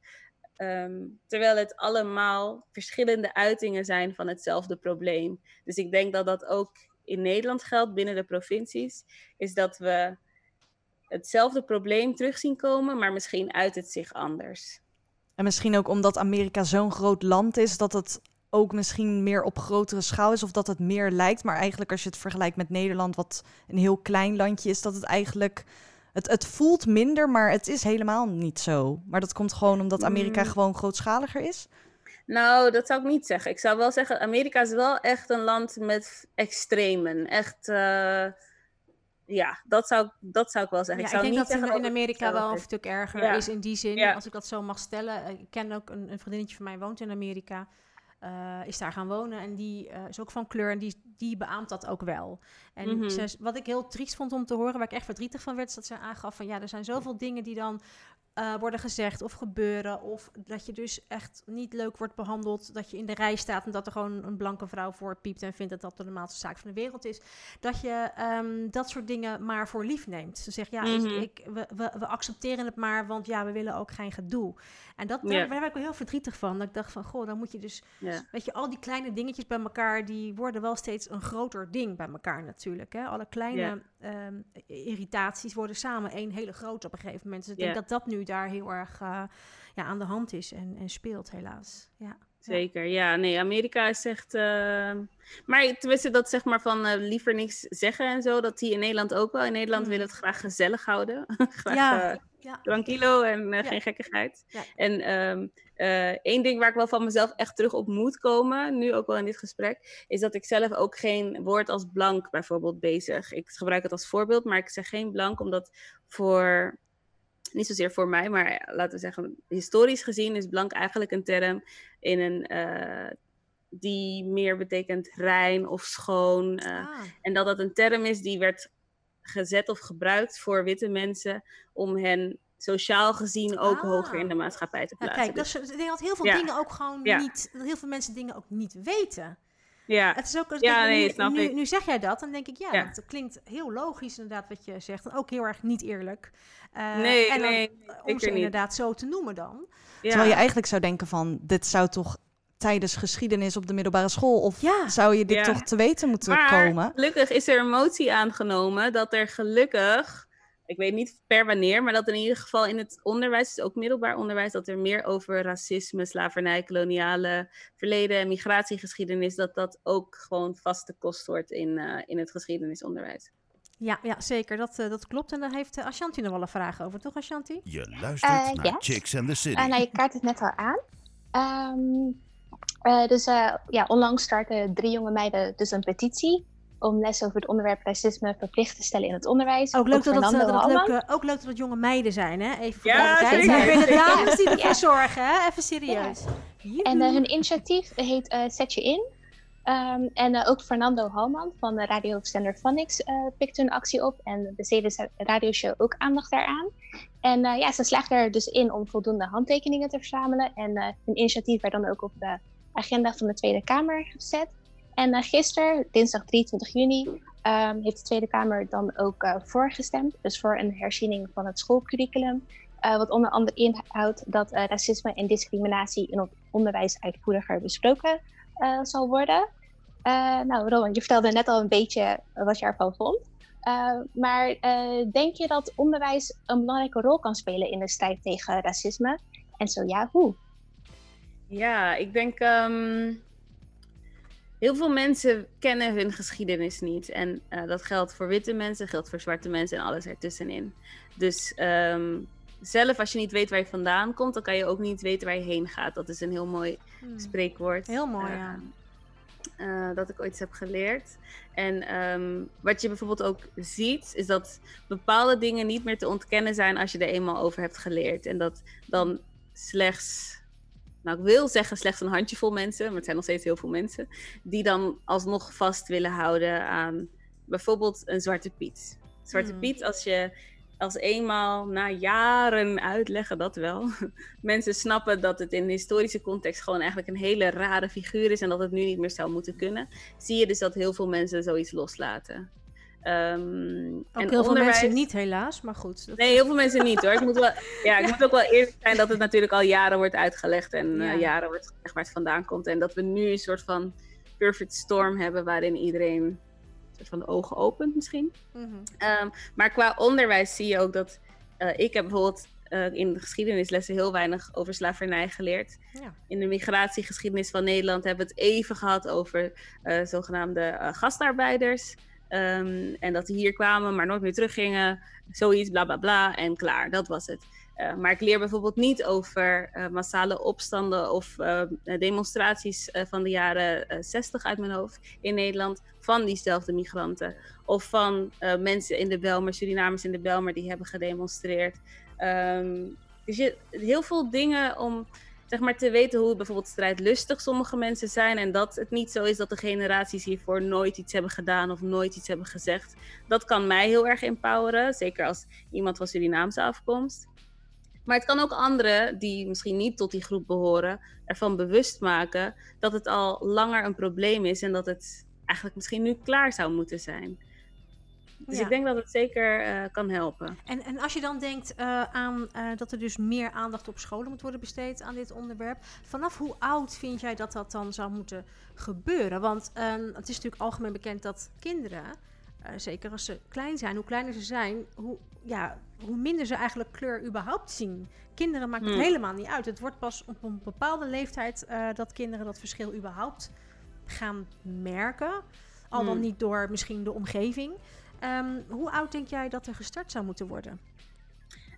Speaker 3: Ehm, terwijl het allemaal verschillende uitingen zijn van hetzelfde probleem. Dus ik denk dat dat ook in Nederland geldt, binnen de provincies, is dat we hetzelfde probleem terug zien komen, maar misschien uit het zich anders.
Speaker 4: En misschien ook omdat Amerika zo'n groot land is, dat het ook misschien meer op grotere schaal is of dat het meer lijkt. Maar eigenlijk als je het vergelijkt met Nederland, wat een heel klein landje is, dat het eigenlijk... Het, het voelt minder, maar het is helemaal niet zo. Maar dat komt gewoon omdat Amerika
Speaker 3: Mm.
Speaker 4: gewoon grootschaliger is.
Speaker 3: Nou, dat zou ik niet zeggen. Ik zou wel zeggen, Amerika is wel echt een land met extremen. Echt, eh, ja, dat zou, dat zou ik wel zeggen.
Speaker 2: Ja,
Speaker 3: ik
Speaker 2: ik
Speaker 3: zou
Speaker 2: denk
Speaker 3: niet
Speaker 2: dat in,
Speaker 3: zeggen
Speaker 2: in
Speaker 3: het
Speaker 2: Amerika wel een stuk erger
Speaker 3: Ja.
Speaker 2: is in die zin,
Speaker 3: Ja.
Speaker 2: als ik dat zo mag stellen. Eh, Ik ken ook een, een vriendinnetje van mij woont in Amerika. Eh, is daar gaan wonen en die eh, is ook van kleur en die, die beaamt dat ook wel. En
Speaker 3: Mhm.
Speaker 2: ze, wat ik heel triest vond om te horen, waar ik echt verdrietig van werd, is dat ze aangaf van ja, er zijn zoveel dingen die dan eh, worden gezegd of gebeuren. Of dat je dus echt niet leuk wordt behandeld. Dat je in de rij staat en dat er gewoon een blanke vrouw voor piept en vindt dat dat de normaalste zaak van de wereld is. Dat je ehm, dat soort dingen maar voor lief neemt. Ze zegt ja, ik-
Speaker 3: Mhm.
Speaker 2: ik, we, we, we accepteren het maar, want ja, we willen ook geen gedoe. En dat, daar,
Speaker 3: Ja.
Speaker 2: daar werd ik wel heel verdrietig van. Dat ik dacht van, goh, dan moet je dus, weet je, al die kleine dingetjes bij elkaar, die worden wel steeds een groter ding bij elkaar natuurlijk. Hè? Alle kleine ehm, irritaties worden samen één hele grote op een gegeven moment. Dus ik denk dat dat nu daar heel erg eh, ja, aan de hand is en, en speelt, helaas. Ja.
Speaker 3: Zeker, ja. Nee, Amerika is echt... eh, Maar tenminste, dat zeg maar van eh, liever niks zeggen en zo, dat die in Nederland ook wel. In Nederland
Speaker 2: Mm.
Speaker 3: willen het graag gezellig houden. graag
Speaker 2: Ja. Ja.
Speaker 3: tranquilo en
Speaker 2: Ja.
Speaker 3: geen gekkigheid.
Speaker 2: Ja.
Speaker 3: En eh, één ding waar ik wel van mezelf echt terug op moet komen, nu ook wel in dit gesprek, is dat ik zelf ook geen woord als blank bijvoorbeeld bezig. Ik gebruik het als voorbeeld, maar ik zeg geen blank omdat voor, niet zozeer voor mij, maar laten we zeggen, historisch gezien is blank eigenlijk een term in een, eh, die meer betekent rein of schoon. eh,
Speaker 2: Ah,
Speaker 3: en dat dat een term is die werd gezet of gebruikt voor witte mensen om hen sociaal gezien ook
Speaker 2: Ah.
Speaker 3: hoger in de maatschappij te
Speaker 2: ja,
Speaker 3: plaatsen.
Speaker 2: kijk, dat
Speaker 3: Dus-
Speaker 2: is, ik denk dat heel veel
Speaker 3: Ja.
Speaker 2: dingen ook gewoon
Speaker 3: Ja.
Speaker 2: niet, dat heel veel mensen dingen ook niet weten.
Speaker 3: Ja,
Speaker 2: Het is ook,
Speaker 3: Ja,
Speaker 2: kijk,
Speaker 3: nee,
Speaker 2: nu,
Speaker 3: snap
Speaker 2: nu,
Speaker 3: ik.
Speaker 2: nu zeg jij dat, dan denk ik, ja,
Speaker 3: Ja.
Speaker 2: dat klinkt heel logisch inderdaad wat je zegt. En ook heel erg niet eerlijk. Eh,
Speaker 3: nee,
Speaker 2: en dan,
Speaker 3: nee,
Speaker 2: om ze
Speaker 3: niet.
Speaker 2: inderdaad zo te noemen dan.
Speaker 3: Ja.
Speaker 4: Terwijl je eigenlijk zou denken van, dit zou toch tijdens geschiedenis op de middelbare school... of
Speaker 2: Ja.
Speaker 4: zou je dit
Speaker 3: Ja.
Speaker 4: toch te weten moeten
Speaker 3: maar
Speaker 4: komen?
Speaker 3: gelukkig is er een motie aangenomen dat er gelukkig, ik weet niet per wanneer, maar dat in ieder geval in het onderwijs, dus ook middelbaar onderwijs, dat er meer over racisme, slavernij, koloniale verleden en migratiegeschiedenis, dat dat ook gewoon vaste kost wordt in, eh, in het geschiedenisonderwijs.
Speaker 2: Ja, ja zeker, dat, eh, dat klopt. En daar heeft uh, Ashanti nog wel een vraag over, toch Ashanti?
Speaker 1: Je luistert naar. Chicks and the City.
Speaker 5: Nou, je kaart het net al aan. Ehm, eh, dus eh, ja, onlangs starten drie jonge meiden dus een petitie om les over het onderwerp racisme verplicht te stellen in het onderwijs.
Speaker 2: Ook leuk, dat, eh, dat leuke, ook leuk dat het jonge meiden zijn, hè? Even voor
Speaker 3: Ja,
Speaker 2: de weer de dames die ervoor
Speaker 5: Ja.
Speaker 2: zorgen, hè? Even serieus.
Speaker 5: En eh, hun initiatief heet eh, Zet je in. Ehm, en eh, ook Fernando Halman van de radiozender Phonics eh pikt hun actie op. En besteedde zijn radioshow ook aandacht daaraan. En eh, ja, ze slaagt er dus in om voldoende handtekeningen te verzamelen. En eh, hun initiatief werd dan ook op de agenda van de Tweede Kamer gezet. En eh, gisteren, dinsdag 23 juni, ehm, heeft de Tweede Kamer dan ook eh, voorgestemd. Dus voor een herziening van het schoolcurriculum. eh, wat onder andere inhoudt dat racisme en discriminatie in het onderwijs uitvoeriger besproken zal worden. Nou, Rowan, je vertelde net al een beetje wat je ervan vond. Maar denk je dat onderwijs een belangrijke rol kan spelen in de strijd tegen racisme? En zo ja, hoe?
Speaker 3: Ja, ik denk. ehm, heel veel mensen kennen hun geschiedenis niet. En eh, dat geldt voor witte mensen, geldt voor zwarte mensen en alles ertussenin. Dus ehm, zelf, als je niet weet waar je vandaan komt, dan kan je ook niet weten waar je heen gaat. Dat is een heel mooi
Speaker 2: Hmm.
Speaker 3: spreekwoord.
Speaker 2: Heel mooi, ja.
Speaker 3: eh, dat ik ooit heb geleerd. En ehm, wat je bijvoorbeeld ook ziet, is dat bepaalde dingen niet meer te ontkennen zijn als je er eenmaal over hebt geleerd. En dat dan slechts, nou ik wil zeggen slechts een handjevol mensen, maar het zijn nog steeds heel veel mensen, die dan alsnog vast willen houden aan bijvoorbeeld een Zwarte Piet. Zwarte
Speaker 2: Hmm.
Speaker 3: Piet, als je als eenmaal na jaren uitleggen, dat wel, mensen snappen dat het in de historische context gewoon eigenlijk een hele rare figuur is en dat het nu niet meer zou moeten kunnen, zie je dus dat heel veel mensen zoiets loslaten. Ehm,
Speaker 2: Ook
Speaker 3: en
Speaker 2: heel veel mensen niet, helaas. Maar goed. dat-
Speaker 3: Nee, heel veel mensen niet hoor. Ik moet, wel, ja, ik moet ook wel eerlijk zijn dat het natuurlijk al jaren wordt uitgelegd en eh,
Speaker 2: Ja.
Speaker 3: jaren wordt gezegd waar het vandaan komt. En dat we nu een soort van perfect storm hebben waarin iedereen een soort van de ogen opent misschien.
Speaker 2: Mhm.
Speaker 3: Ehm, maar qua onderwijs zie je ook dat eh, ik heb bijvoorbeeld eh, in de geschiedenislessen heel weinig over slavernij geleerd.
Speaker 2: Ja.
Speaker 3: In de migratiegeschiedenis van Nederland hebben we het even gehad over zogenaamde gastarbeiders. Ehm, en dat die hier kwamen, maar nooit meer teruggingen. Zoiets, bla bla bla. En klaar, dat was het. Eh, maar ik leer bijvoorbeeld niet over eh, massale opstanden of eh, demonstraties van de jaren eh, 60 uit mijn hoofd in Nederland. Van diezelfde migranten. Of van mensen in de Belmer, Surinamers in de Belmer, die hebben gedemonstreerd. Ehm, dus je, heel veel dingen om. Zeg maar te weten hoe bijvoorbeeld strijdlustig sommige mensen zijn. En dat het niet zo is dat de generaties hiervoor nooit iets hebben gedaan of nooit iets hebben gezegd. Dat kan mij heel erg empoweren. Zeker als iemand van Surinaamse afkomst. Maar het kan ook anderen die misschien niet tot die groep behoren, ervan bewust maken dat het al langer een probleem is en dat het eigenlijk misschien nu klaar zou moeten zijn. Dus ik denk dat het zeker uh, kan helpen.
Speaker 2: En, en als je dan denkt uh, aan uh, dat er dus meer aandacht op scholen moet worden besteed aan dit onderwerp. Vanaf hoe oud vind jij dat dat dan zou moeten gebeuren? Want ehm, het is natuurlijk algemeen bekend dat kinderen, zeker als ze klein zijn, hoe kleiner ze zijn, hoe, ja, hoe minder ze eigenlijk kleur überhaupt zien. Kinderen maakt het hmm. helemaal niet uit. Het wordt pas op een bepaalde leeftijd dat kinderen dat verschil überhaupt gaan merken. Al dan hmm. niet door misschien de omgeving. Um, hoe oud denk jij dat er gestart zou moeten worden?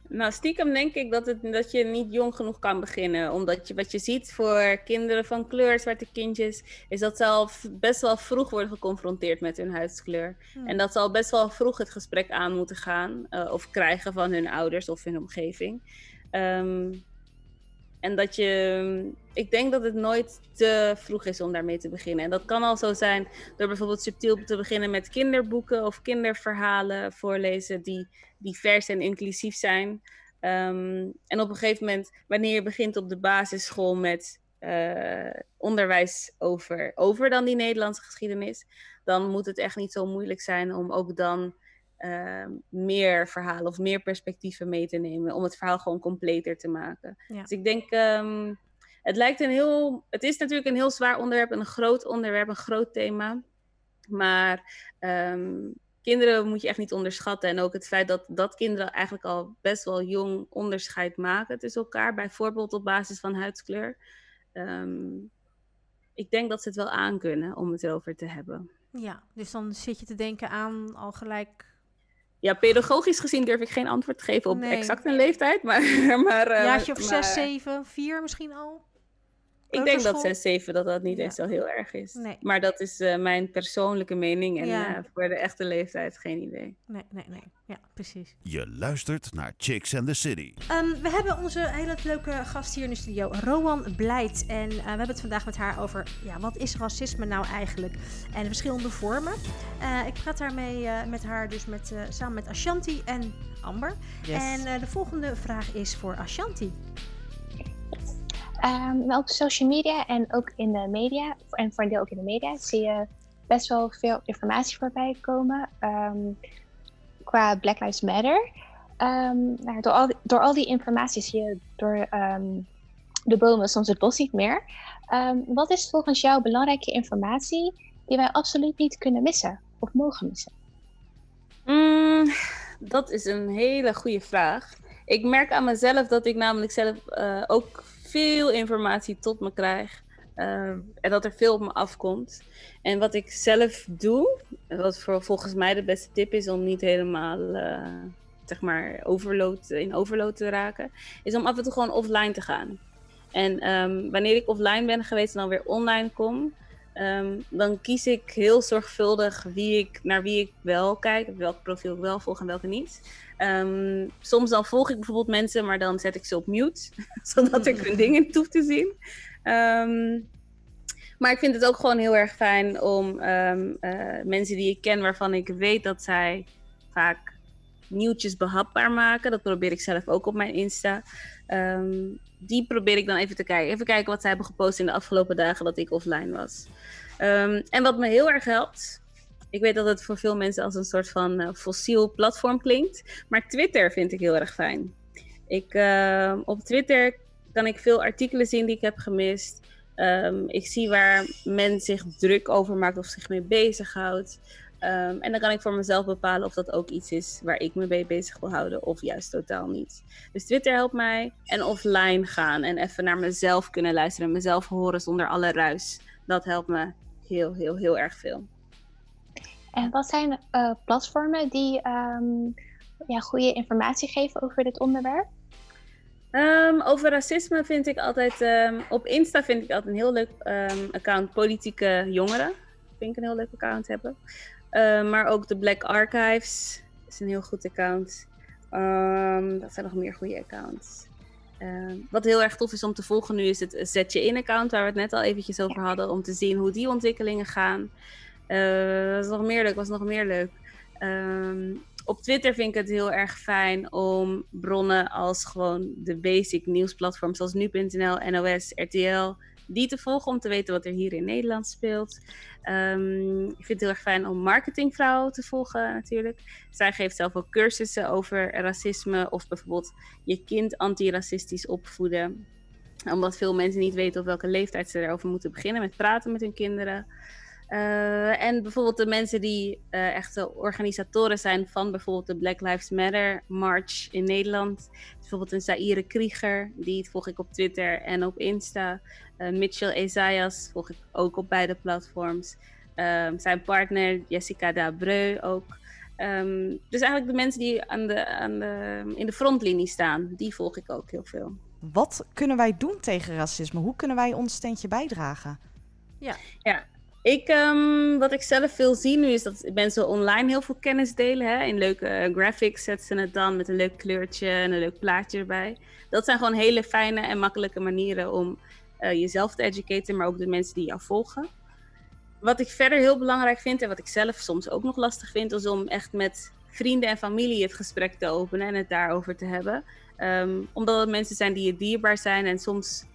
Speaker 3: Nou, stiekem denk ik dat, het, dat je niet jong genoeg kan beginnen. Omdat je, wat je ziet voor kinderen van kleur, zwarte kindjes, is dat ze al best wel vroeg worden geconfronteerd met hun huidskleur. Hmm. En dat ze al best wel vroeg het gesprek aan moeten gaan uh, of krijgen van hun ouders of hun omgeving. Um, en dat je, ik denk dat het nooit te vroeg is om daarmee te beginnen. En dat kan al zo zijn door bijvoorbeeld subtiel te beginnen met kinderboeken of kinderverhalen voorlezen die divers en inclusief zijn. Um, en op een gegeven moment, wanneer je begint op de basisschool met uh, onderwijs over, over dan die Nederlandse geschiedenis, dan moet het echt niet zo moeilijk zijn om ook dan uh, meer verhalen of meer perspectieven mee te nemen. Om het verhaal gewoon completer te maken. Dus ik denk, um, het lijkt een heel. Het is natuurlijk een heel zwaar onderwerp, een groot onderwerp, een groot thema. Maar um, kinderen moet je echt niet onderschatten. En ook het feit dat, dat kinderen eigenlijk al best wel jong onderscheid maken tussen elkaar. Bijvoorbeeld op basis van huidskleur. Um, ik denk dat ze het wel aankunnen om het erover te hebben.
Speaker 2: Ja, dus dan zit je te denken aan al gelijk
Speaker 3: ja, pedagogisch gezien durf ik geen antwoord te geven op exact een leeftijd. Maar, maar,
Speaker 2: Jaartje of 6, 7, 4 misschien al?
Speaker 3: Ik denk dat 6, 7 dat dat niet ja. eens zo heel erg is. Nee. Maar dat is uh, mijn persoonlijke mening. En ja. uh, voor de echte leeftijd geen idee.
Speaker 2: Nee, nee, nee. Ja, precies.
Speaker 1: Je luistert naar Chicks and the City.
Speaker 2: Um, we hebben onze hele leuke gast hier in de studio, Rowan Blijt. En uh, we hebben het vandaag met haar over, ja, wat is racisme nou eigenlijk? En de verschillende vormen. ik praat daarmee met haar dus met, samen met Ashanti en Amber. Yes. En de volgende vraag is voor Ashanti.
Speaker 5: Um, op social media en ook in de media, en voor een deel ook in de media, zie je best wel veel informatie voorbij komen um, qua Black Lives Matter. Um, nou, door, al die, door al die informatie zie je door de bomen soms het bos niet meer. wat is volgens jou belangrijke informatie die wij absoluut niet kunnen missen of mogen missen?
Speaker 3: Mm, dat is een hele goede vraag. Ik merk aan mezelf dat ik namelijk zelf uh, ook veel informatie tot me krijg. Uh, en dat er veel op me afkomt. En wat ik zelf doe, wat voor, volgens mij de beste tip is om niet helemaal uh, zeg maar in overload te raken, is om af en toe gewoon offline te gaan. En um, wanneer ik offline ben geweest en dan weer online kom, um, dan kies ik heel zorgvuldig wie ik, naar wie ik wel kijk, welk profiel ik wel volg en welke niet. Um, soms dan volg ik bijvoorbeeld mensen, maar dan zet ik ze op mute, zodat ik hun dingen niet hoef te zien. Um, maar ik vind het ook gewoon heel erg fijn om uh, mensen die ik ken, waarvan ik weet dat zij vaak nieuwtjes behapbaar maken. Dat probeer ik zelf ook op mijn Insta. Die probeer ik dan even te kijken. Even kijken wat zij hebben gepost in de afgelopen dagen dat ik offline was. en wat me heel erg helpt, ik weet dat het voor veel mensen als een soort van uh, fossiel platform klinkt. Maar Twitter vind ik heel erg fijn. Ik, uh, op Twitter kan ik veel artikelen zien die ik heb gemist. Ik zie waar men zich druk over maakt of zich mee bezighoudt. Um, en dan kan ik voor mezelf bepalen of dat ook iets is waar ik me mee bezig wil houden of juist totaal niet. Dus Twitter helpt mij. En offline gaan en even naar mezelf kunnen luisteren. Mezelf horen zonder alle ruis. Dat helpt me heel, heel, heel erg veel.
Speaker 5: En wat zijn uh, platformen die um, ja, goede informatie geven over dit onderwerp?
Speaker 3: Um, over racisme vind ik altijd, op Insta vind ik altijd een heel leuk account, politieke jongeren. Vind ik een heel leuk account hebben. maar ook de Black Archives is een heel goed account. dat zijn nog meer goede accounts. Ehm, wat heel erg tof is om te volgen nu is het Zet Je In-account, waar we het net al eventjes over hadden, om te zien hoe die ontwikkelingen gaan. Uh, was nog meer leuk, was nog meer leuk. Ehm, op Twitter vind ik het heel erg fijn om bronnen als gewoon de basic nieuwsplatforms zoals nu.nl, NOS, RTL, die te volgen om te weten wat er hier in Nederland speelt. Um, ik vind het heel erg fijn om marketingvrouw te volgen natuurlijk. Zij geeft zelf ook cursussen over racisme of bijvoorbeeld je kind antiracistisch opvoeden. Omdat veel mensen niet weten op welke leeftijd ze erover moeten beginnen met praten met hun kinderen. Uh, en bijvoorbeeld de mensen die uh, echte organisatoren zijn van bijvoorbeeld de Black Lives Matter March in Nederland. Bijvoorbeeld een Zaire Krieger, die volg ik op Twitter en op Insta. Uh, Mitchell Esaias volg ik ook op beide platforms. Um, zijn partner Jessica Dabreu ook. Um, dus eigenlijk de mensen die aan de, aan de, in de frontlinie staan, die volg ik ook heel veel.
Speaker 4: Wat kunnen wij doen tegen racisme? Hoe kunnen wij ons steentje bijdragen?
Speaker 3: Ja, ja ik, um, wat ik zelf veel zie nu is dat mensen online heel veel kennis delen. Hè? In leuke graphics zetten ze het dan met een leuk kleurtje en een leuk plaatje erbij. Dat zijn gewoon hele fijne en makkelijke manieren om uh, jezelf te educaten, maar ook de mensen die jou volgen. Wat ik verder heel belangrijk vind en wat ik zelf soms ook nog lastig vind, is om echt met vrienden en familie het gesprek te openen en het daarover te hebben. Um, omdat het mensen zijn die je dierbaar zijn en soms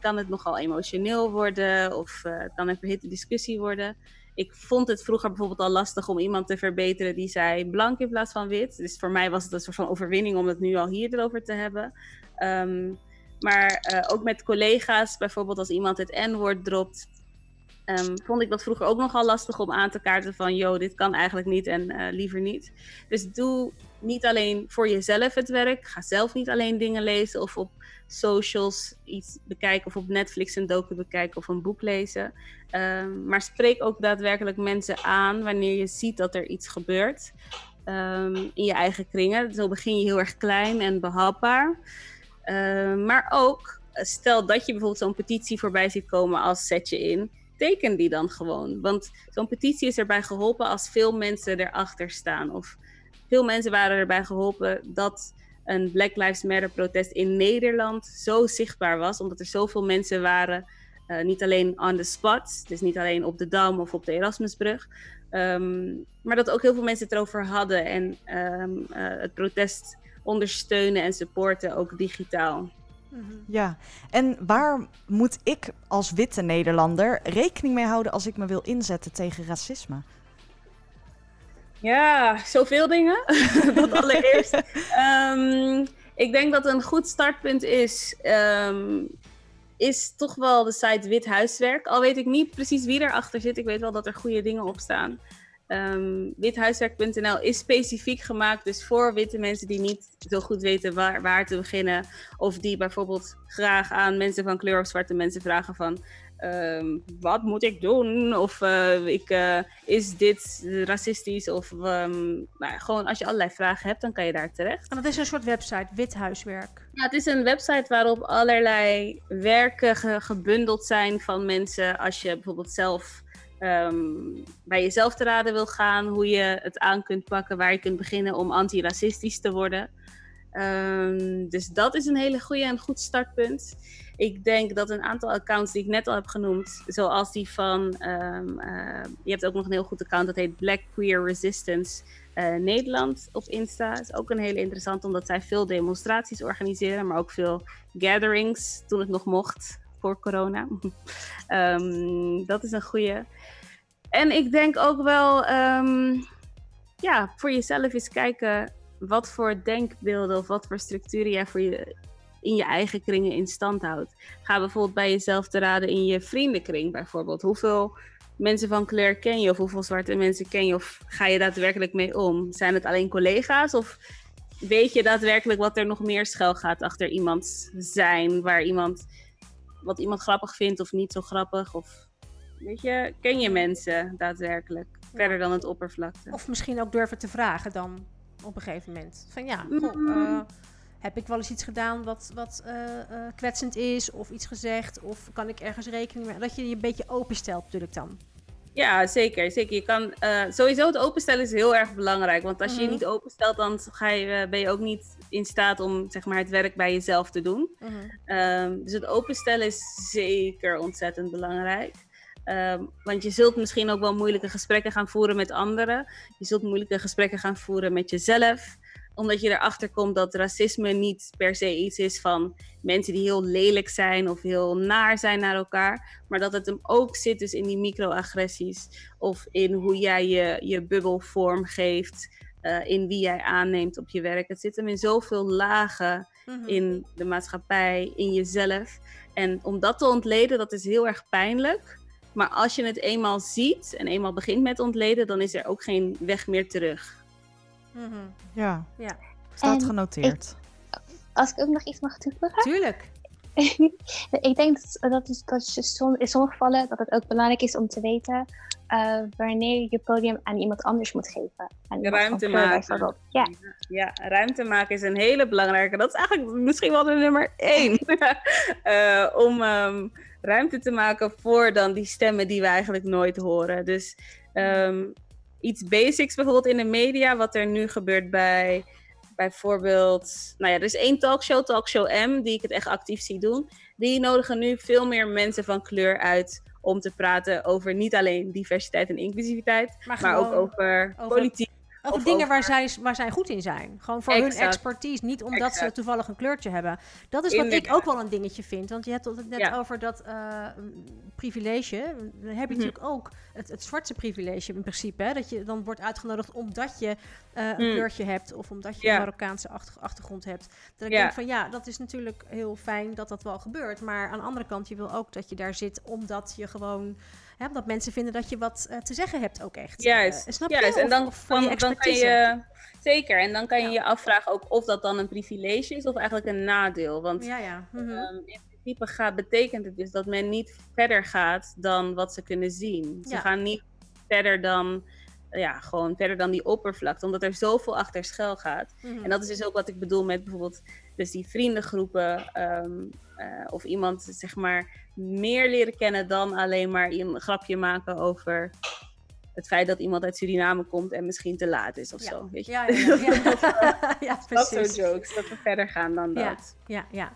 Speaker 3: kan het nogal emotioneel worden of uh, kan een verhitte discussie worden. Ik vond het vroeger bijvoorbeeld al lastig om iemand te verbeteren die zei blank in plaats van wit. Dus voor mij was het een soort van overwinning om het nu al hier erover te hebben. Um, maar uh, ook met collega's, bijvoorbeeld als iemand het N-woord dropt, um, vond ik dat vroeger ook nogal lastig om aan te kaarten van, yo, dit kan eigenlijk niet en uh, liever niet. Dus doe niet alleen voor jezelf het werk. Ga zelf niet alleen dingen lezen of op socials iets bekijken of op Netflix een docu bekijken of een boek lezen. Um, maar spreek ook daadwerkelijk mensen aan wanneer je ziet dat er iets gebeurt um, in je eigen kringen. Zo begin je heel erg klein en behapbaar. Maar ook, stel dat je bijvoorbeeld zo'n petitie voorbij ziet komen als zet je in, teken die dan gewoon. Want zo'n petitie is erbij geholpen als veel mensen erachter staan. Of veel mensen waren erbij geholpen dat een Black Lives Matter protest in Nederland zo zichtbaar was, omdat er zoveel mensen waren, uh, niet alleen on the spot, dus niet alleen op de Dam of op de Erasmusbrug, um, maar dat ook heel veel mensen het erover hadden en um, uh, het protest ondersteunen en supporten, ook digitaal.
Speaker 4: Ja, en waar moet ik als witte Nederlander rekening mee houden als ik me wil inzetten tegen racisme?
Speaker 3: Ja, zoveel dingen. dat allereerst. um, ik denk dat een goed startpunt is, um, is toch wel de site Wit Huiswerk. Al weet ik niet precies wie erachter zit. Ik weet wel dat er goede dingen op staan. Um, withuiswerk.nl is specifiek gemaakt dus voor witte mensen die niet zo goed weten waar, waar te beginnen. Of die bijvoorbeeld graag aan mensen van kleur of zwarte mensen vragen van... Um, wat moet ik doen? Of uh, ik, uh, is dit racistisch? Of um, nou, gewoon als je allerlei vragen hebt, dan kan je daar terecht.
Speaker 2: En dat is een soort website, Withuiswerk.
Speaker 3: Ja, het is een website waarop allerlei werken ge gebundeld zijn van mensen. Als je bijvoorbeeld zelf um, bij jezelf te raden wil gaan, hoe je het aan kunt pakken, waar je kunt beginnen om antiracistisch te worden. Um, dus dat is een hele goede en goed startpunt. Ik denk dat een aantal accounts die ik net al heb genoemd, zoals die van, um, uh, je hebt ook nog een heel goed account dat heet Black Queer Resistance uh, Nederland op Insta. is ook een hele interessant, omdat zij veel demonstraties organiseren, maar ook veel gatherings toen het nog mocht voor corona. um, dat is een goede. En ik denk ook wel, um, ja, voor jezelf eens kijken wat voor denkbeelden of wat voor structuren jij voor je, in je eigen kringen in stand houdt. Ga bijvoorbeeld bij jezelf te raden in je vriendenkring bijvoorbeeld. Hoeveel mensen van kleur ken je of hoeveel zwarte mensen ken je of ga je daadwerkelijk mee om? Zijn het alleen collega's of weet je daadwerkelijk wat er nog meer schuil gaat achter iemand zijn, waar iemand wat iemand grappig vindt of niet zo grappig of weet je, ken je mensen daadwerkelijk verder dan het oppervlakte?
Speaker 2: Of misschien ook durven te vragen dan op een gegeven moment. Van ja, goh, uh, heb ik wel eens iets gedaan wat, wat uh, uh, kwetsend is of iets gezegd of kan ik ergens rekening mee? Dat je je een beetje openstelt natuurlijk dan.
Speaker 3: Ja, zeker. zeker. Je kan, uh, sowieso het openstellen is heel erg belangrijk. Want als je mm -hmm. je niet openstelt, dan ga je, ben je ook niet in staat om zeg maar, het werk bij jezelf te doen.
Speaker 2: Mhm.
Speaker 3: Ehm, dus het openstellen is zeker ontzettend belangrijk. Ehm, want je zult misschien ook wel moeilijke gesprekken gaan voeren met anderen. Je zult moeilijke gesprekken gaan voeren met jezelf. Omdat je erachter komt dat racisme niet per se iets is van mensen die heel lelijk zijn of heel naar zijn naar elkaar. Maar dat het hem ook zit dus in die microagressies. Of in hoe jij je, je bubbel vormgeeft. eh, in wie jij aanneemt op je werk. Het zit hem in zoveel lagen
Speaker 2: Mhm.
Speaker 3: in de maatschappij, in jezelf. En om dat te ontleden, dat is heel erg pijnlijk. Maar als je het eenmaal ziet en eenmaal begint met ontleden, dan is er ook geen weg meer terug.
Speaker 2: Mhm.
Speaker 4: Ja.
Speaker 2: Ja.
Speaker 4: Staat
Speaker 5: En
Speaker 4: genoteerd.
Speaker 5: Als ik ook nog iets mag toevoegen.
Speaker 2: Tuurlijk.
Speaker 5: ik denk dat, dat, is, dat je som- in sommige gevallen dat het ook belangrijk is om te weten eh, wanneer je je podium aan iemand anders moet geven. Aan iemand
Speaker 3: ruimte maken.
Speaker 5: Ja,
Speaker 3: Ja, ruimte maken is een hele belangrijke. Dat is eigenlijk misschien wel de nummer één. Eh, om ehm, ruimte te maken voor dan die stemmen die we eigenlijk nooit horen. Dus ehm, iets basics bijvoorbeeld in de media, wat er nu gebeurt bij bijvoorbeeld, nou ja, er is één talkshow, Talkshow M, die ik het echt actief zie doen. Die nodigen nu veel meer mensen van kleur uit om te praten over niet alleen diversiteit en inclusiviteit,
Speaker 2: Maar,
Speaker 3: maar ook over- politiek.
Speaker 2: Over
Speaker 3: of
Speaker 2: dingen
Speaker 3: over-
Speaker 2: waar, zij, waar zij goed in zijn. Gewoon voor hun expertise. Niet omdat ze toevallig een kleurtje hebben. Dat is wat ik ook wel een dingetje vind. Want je hebt het net
Speaker 3: Ja.
Speaker 2: over dat eh, privilege. Dan heb je
Speaker 3: Mhm.
Speaker 2: natuurlijk ook het, het zwarte privilege in principe. Hè? Dat je dan wordt uitgenodigd omdat je eh, een
Speaker 3: Mm.
Speaker 2: kleurtje hebt. Of omdat je
Speaker 3: Ja.
Speaker 2: een Marokkaanse achter- achtergrond hebt. Dat ik
Speaker 3: Ja.
Speaker 2: denk van ja, dat is natuurlijk heel fijn dat dat wel gebeurt. Maar aan de andere kant, je wil ook dat je daar zit omdat je gewoon... Hè, omdat mensen vinden dat je wat eh, te zeggen hebt ook echt.
Speaker 3: Juist,
Speaker 2: Eh, snap
Speaker 3: juist.
Speaker 2: je?
Speaker 3: En dan,
Speaker 2: Of- voor
Speaker 3: dan,
Speaker 2: je
Speaker 3: dan kan je... Zeker, en dan kan je
Speaker 2: Ja.
Speaker 3: je afvragen ook of dat dan een privilege is of eigenlijk een nadeel. Want
Speaker 2: Ja, ja. mhm.
Speaker 3: ehm, in principe gaat, betekent het dus dat men niet verder gaat dan wat ze kunnen zien. Ze
Speaker 2: Ja.
Speaker 3: gaan niet verder dan, ja, gewoon verder dan die oppervlakte, omdat er zoveel achter schuil gaat.
Speaker 2: Mhm.
Speaker 3: En dat is dus ook wat ik bedoel met bijvoorbeeld dus die vriendengroepen. ehm, eh, of iemand zeg maar meer leren kennen dan alleen maar een grapje maken over het feit dat iemand uit Suriname komt en misschien te laat is of
Speaker 2: Ja.
Speaker 3: zo. Weet je?
Speaker 2: Ja, ja, ja. ja. ja
Speaker 3: Dat soort
Speaker 2: precies.
Speaker 3: jokes, dat we verder gaan dan
Speaker 2: Ja.
Speaker 3: dat.
Speaker 2: Ja, ja.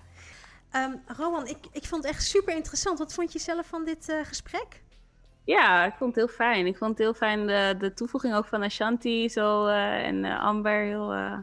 Speaker 2: Ehm, Rowan, ik, ik vond het echt super interessant. Wat vond je zelf van dit eh, gesprek?
Speaker 3: Ja, ik vond het heel fijn. Ik vond het heel fijn de, de toevoeging ook van Ashanti zo, eh, en eh, Amber. Heel eh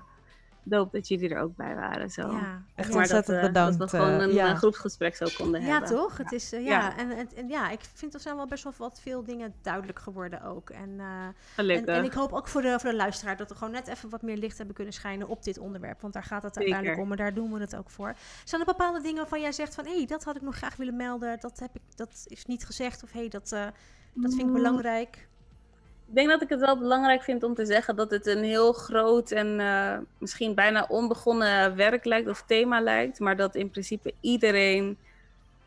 Speaker 3: dope dat jullie er ook bij waren. Zo.
Speaker 2: Ja,
Speaker 4: Echt
Speaker 2: ja.
Speaker 3: maar dat, eh,
Speaker 4: bedankt,
Speaker 3: dat we gewoon
Speaker 4: eh,
Speaker 3: een,
Speaker 4: ja.
Speaker 3: een groepsgesprek zo konden
Speaker 2: Ja,
Speaker 3: hebben.
Speaker 2: toch? Het is, eh, ja.
Speaker 3: Ja.
Speaker 2: En, en, en ja, ik vind er zijn wel best wel wat veel dingen duidelijk geworden ook. En, eh, en,
Speaker 3: Gelukkig.
Speaker 2: en ik hoop ook voor de, voor de luisteraar dat we gewoon net even wat meer licht hebben kunnen schijnen op dit onderwerp. Want daar gaat het
Speaker 3: Zeker.
Speaker 2: uiteindelijk om en daar doen we het ook voor. Zijn er bepaalde dingen waarvan jij zegt van... hé, hey, dat had ik nog graag willen melden, dat, heb ik, dat is niet gezegd. Of hé, hey, dat, eh, dat vind ik
Speaker 3: Mm.
Speaker 2: belangrijk.
Speaker 3: Ik denk dat ik het wel belangrijk vind om te zeggen dat het een heel groot en eh, misschien bijna onbegonnen werk lijkt of thema lijkt. Maar dat in principe iedereen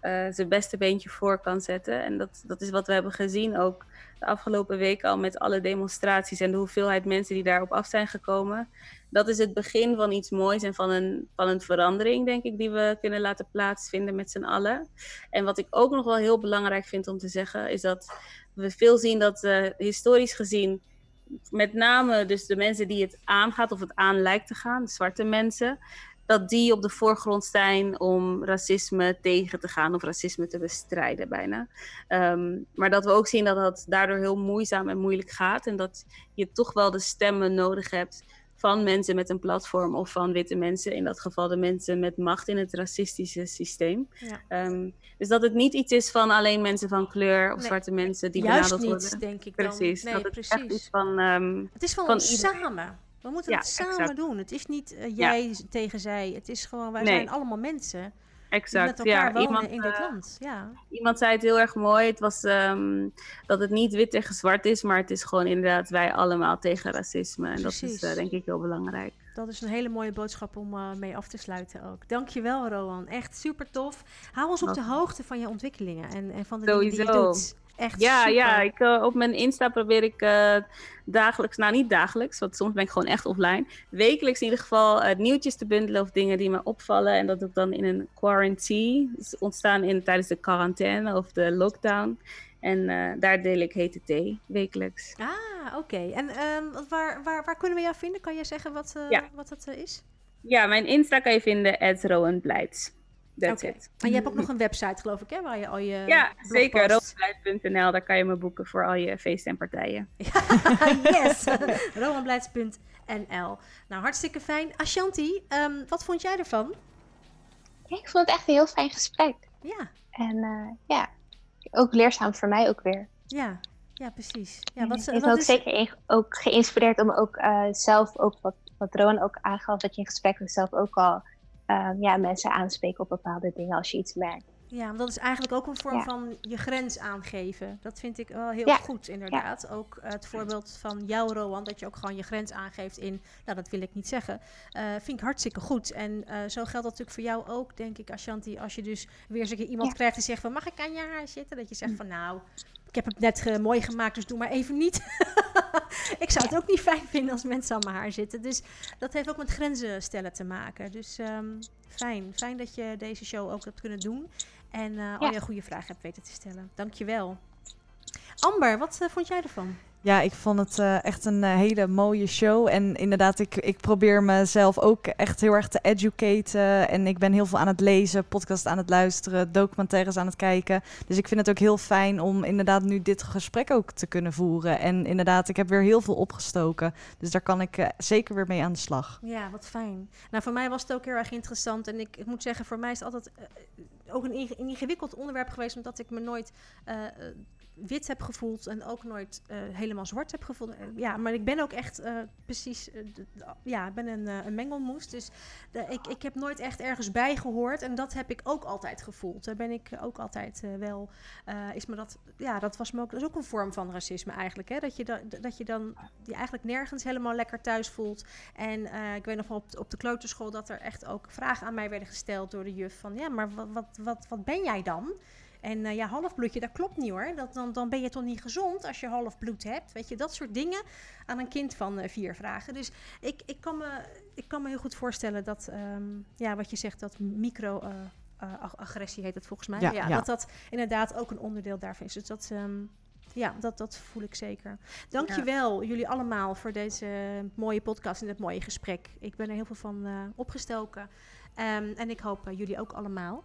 Speaker 3: eh, zijn beste beentje voor kan zetten. En dat, dat is wat we hebben gezien ook de afgelopen weken al met alle demonstraties en de hoeveelheid mensen die daarop af zijn gekomen. Dat is het begin van iets moois en van een, van een verandering, denk ik, die we kunnen laten plaatsvinden met z'n allen. En wat ik ook nog wel heel belangrijk vind om te zeggen, is dat we veel zien dat eh, historisch gezien, met name dus de mensen die het aangaat of het aan lijkt te gaan, zwarte mensen, dat die op de voorgrond zijn om racisme tegen te gaan of racisme te bestrijden bijna. Ehm, maar dat we ook zien dat dat daardoor heel moeizaam en moeilijk gaat en dat je toch wel de stemmen nodig hebt van mensen met een platform of van witte mensen, in dat geval de mensen met macht in het racistische systeem.
Speaker 2: Ja.
Speaker 3: Ehm, dus dat het niet iets is van alleen mensen van kleur of
Speaker 2: Nee,
Speaker 3: zwarte mensen die
Speaker 2: Juist
Speaker 3: benadeeld
Speaker 2: niet,
Speaker 3: worden.
Speaker 2: denk ik dan.
Speaker 3: Precies,
Speaker 2: Nee,
Speaker 3: dat het
Speaker 2: precies.
Speaker 3: echt is van... ehm,
Speaker 2: Het is gewoon
Speaker 3: van iedereen.
Speaker 2: samen. We moeten
Speaker 3: Ja,
Speaker 2: het samen
Speaker 3: exact.
Speaker 2: doen. Het is niet eh, jij tegen zij. Het is gewoon, wij
Speaker 3: Nee.
Speaker 2: zijn allemaal mensen die
Speaker 3: exact,
Speaker 2: met elkaar
Speaker 3: ja.
Speaker 2: wonen
Speaker 3: Iemand,
Speaker 2: in dit
Speaker 3: eh,
Speaker 2: land. Ja.
Speaker 3: iemand zei het heel erg mooi. Het was ehm, dat het niet wit tegen zwart is, maar het is gewoon inderdaad wij allemaal tegen racisme. En dat is eh, denk ik heel belangrijk.
Speaker 2: Dat is een hele mooie boodschap om mee af te sluiten ook. Dankjewel, Rowan. Echt super tof. Hou ons op de hoogte van je ontwikkelingen en, en van de dingen die je doet. Echt
Speaker 3: Ja,
Speaker 2: super.
Speaker 3: ja ik, eh, op mijn Insta probeer ik eh, dagelijks, nou niet dagelijks, want soms ben ik gewoon echt offline. Wekelijks in ieder geval eh, nieuwtjes te bundelen of dingen die me opvallen. En dat ik dan in een quarantine. Dus ontstaan in, tijdens de quarantaine of de lockdown. En daar deel ik hete thee wekelijks.
Speaker 2: Ah, oké. En ehm, waar, waar, waar kunnen we jou vinden? Kan je zeggen wat,
Speaker 3: Ja.
Speaker 2: wat dat is?
Speaker 3: Ja, mijn Insta kan je vinden, at Rowan Blijts. That's
Speaker 2: Oké.
Speaker 3: it.
Speaker 2: En je hebt ook nog een website, geloof ik, hè? Waar je al je
Speaker 3: Ja, zeker. Rowanblijts.nl, daar kan je me boeken voor al je feesten en partijen.
Speaker 2: yes! Romanblijds.nl Nou, hartstikke fijn. Ashanti, ehm, wat vond jij ervan?
Speaker 5: Ja, ik vond het echt een heel fijn gesprek.
Speaker 2: Ja,
Speaker 5: En eh, ja, ook leerzaam voor mij ook weer.
Speaker 2: ja, ja, precies. Ja, wat,
Speaker 5: heeft me ook
Speaker 2: is...
Speaker 5: zeker in- ook geïnspireerd om ook eh, zelf, ook wat, wat Rowan ook aangaf, dat je in gesprekken zelf ook al eh, ja, mensen aanspreken op bepaalde dingen als je iets merkt.
Speaker 2: Ja, want dat is eigenlijk ook een vorm
Speaker 5: Ja.
Speaker 2: van je grens aangeven. Dat vind ik wel heel
Speaker 5: Ja.
Speaker 2: goed, inderdaad. Ook het voorbeeld van jou, Rowan, dat je ook gewoon je grens aangeeft in, nou, dat wil ik niet zeggen. Eh, vind ik hartstikke goed. En eh, zo geldt dat natuurlijk voor jou ook, denk ik, Ashanti. Als je dus weer eens een keer iemand krijgt die zegt van, mag ik aan je haar zitten? Dat je zegt van, nou, ik heb het net ge- mooi gemaakt, dus doe maar even niet. ik zou het ook niet fijn vinden als mensen aan mijn haar zitten. Dus dat heeft ook met grenzen stellen te maken. Dus ehm, fijn. Fijn dat je deze show ook hebt kunnen doen. En eh, al je goede vragen hebt weten te stellen. Dankjewel. Amber, wat eh, vond jij ervan?
Speaker 4: Ja, ik vond het eh, echt een eh, hele mooie show. En inderdaad, ik, ik probeer mezelf ook echt heel erg te educaten. En ik ben heel veel aan het lezen, podcast aan het luisteren, documentaires aan het kijken. Dus ik vind het ook heel fijn om inderdaad nu dit gesprek ook te kunnen voeren. En inderdaad, ik heb weer heel veel opgestoken. Dus daar kan ik eh, zeker weer mee aan de slag.
Speaker 2: Ja, wat fijn. Nou, voor mij was het ook heel erg interessant. En ik, ik moet zeggen, voor mij is het altijd ook een inge- een ingewikkeld onderwerp geweest. Omdat ik me nooit wit heb gevoeld. En ook nooit eh, helemaal zwart heb gevoeld. Eh, ja, maar ik ben ook echt eh, precies... ja, ik ben een, een mengelmoes. Dus ik, ik heb nooit echt ergens bij gehoord. En dat heb ik ook altijd gevoeld. Daar ben ik ook altijd wel... is me dat, ja, dat was me ook, dat is ook een vorm van racisme eigenlijk. Hè? Dat, je da, dat je dan je eigenlijk nergens helemaal lekker thuis voelt. En ik weet nog wel op, op de kleuterschool dat er echt ook vragen aan mij werden gesteld door de juf. Van ja, maar wat, wat, wat, wat ben jij dan? En eh, ja, halfbloedje, dat klopt niet hoor. Dat, dan, dan ben je toch niet gezond als je halfbloed hebt. Weet je, dat soort dingen aan een kind van eh, vier vragen. Dus ik, ik, kan me, ik kan me heel goed voorstellen dat, ehm, ja, wat je zegt, dat micro... eh, eh, agressie heet het volgens mij.
Speaker 4: Ja,
Speaker 2: Ja,
Speaker 4: ja.
Speaker 2: Dat dat inderdaad ook een onderdeel daarvan is. Dus dat, ehm, ja, dat, dat voel ik zeker. Dankjewel jullie allemaal voor deze mooie podcast en dit mooie gesprek. Ik ben er heel veel van eh, opgestoken. Ehm, en ik hoop jullie ook allemaal.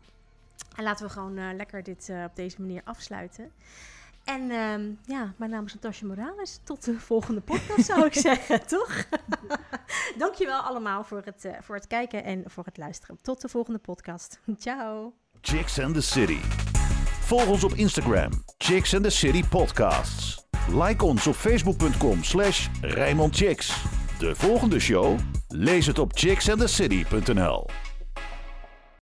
Speaker 2: En laten we gewoon eh, lekker dit eh, op deze manier afsluiten. En ehm, ja, mijn naam is Natasja Morales. Tot de volgende podcast zou ik zeggen, toch? Dankjewel allemaal voor het, eh, voor het kijken en voor het luisteren. Tot de volgende podcast. Ciao.
Speaker 1: Chicks and the City. Volg ons op Instagram, Chicks and the City Podcasts. Like ons op facebook.com slash Rijnmond Chicks. De volgende show? Lees het op chicksandthecity.nl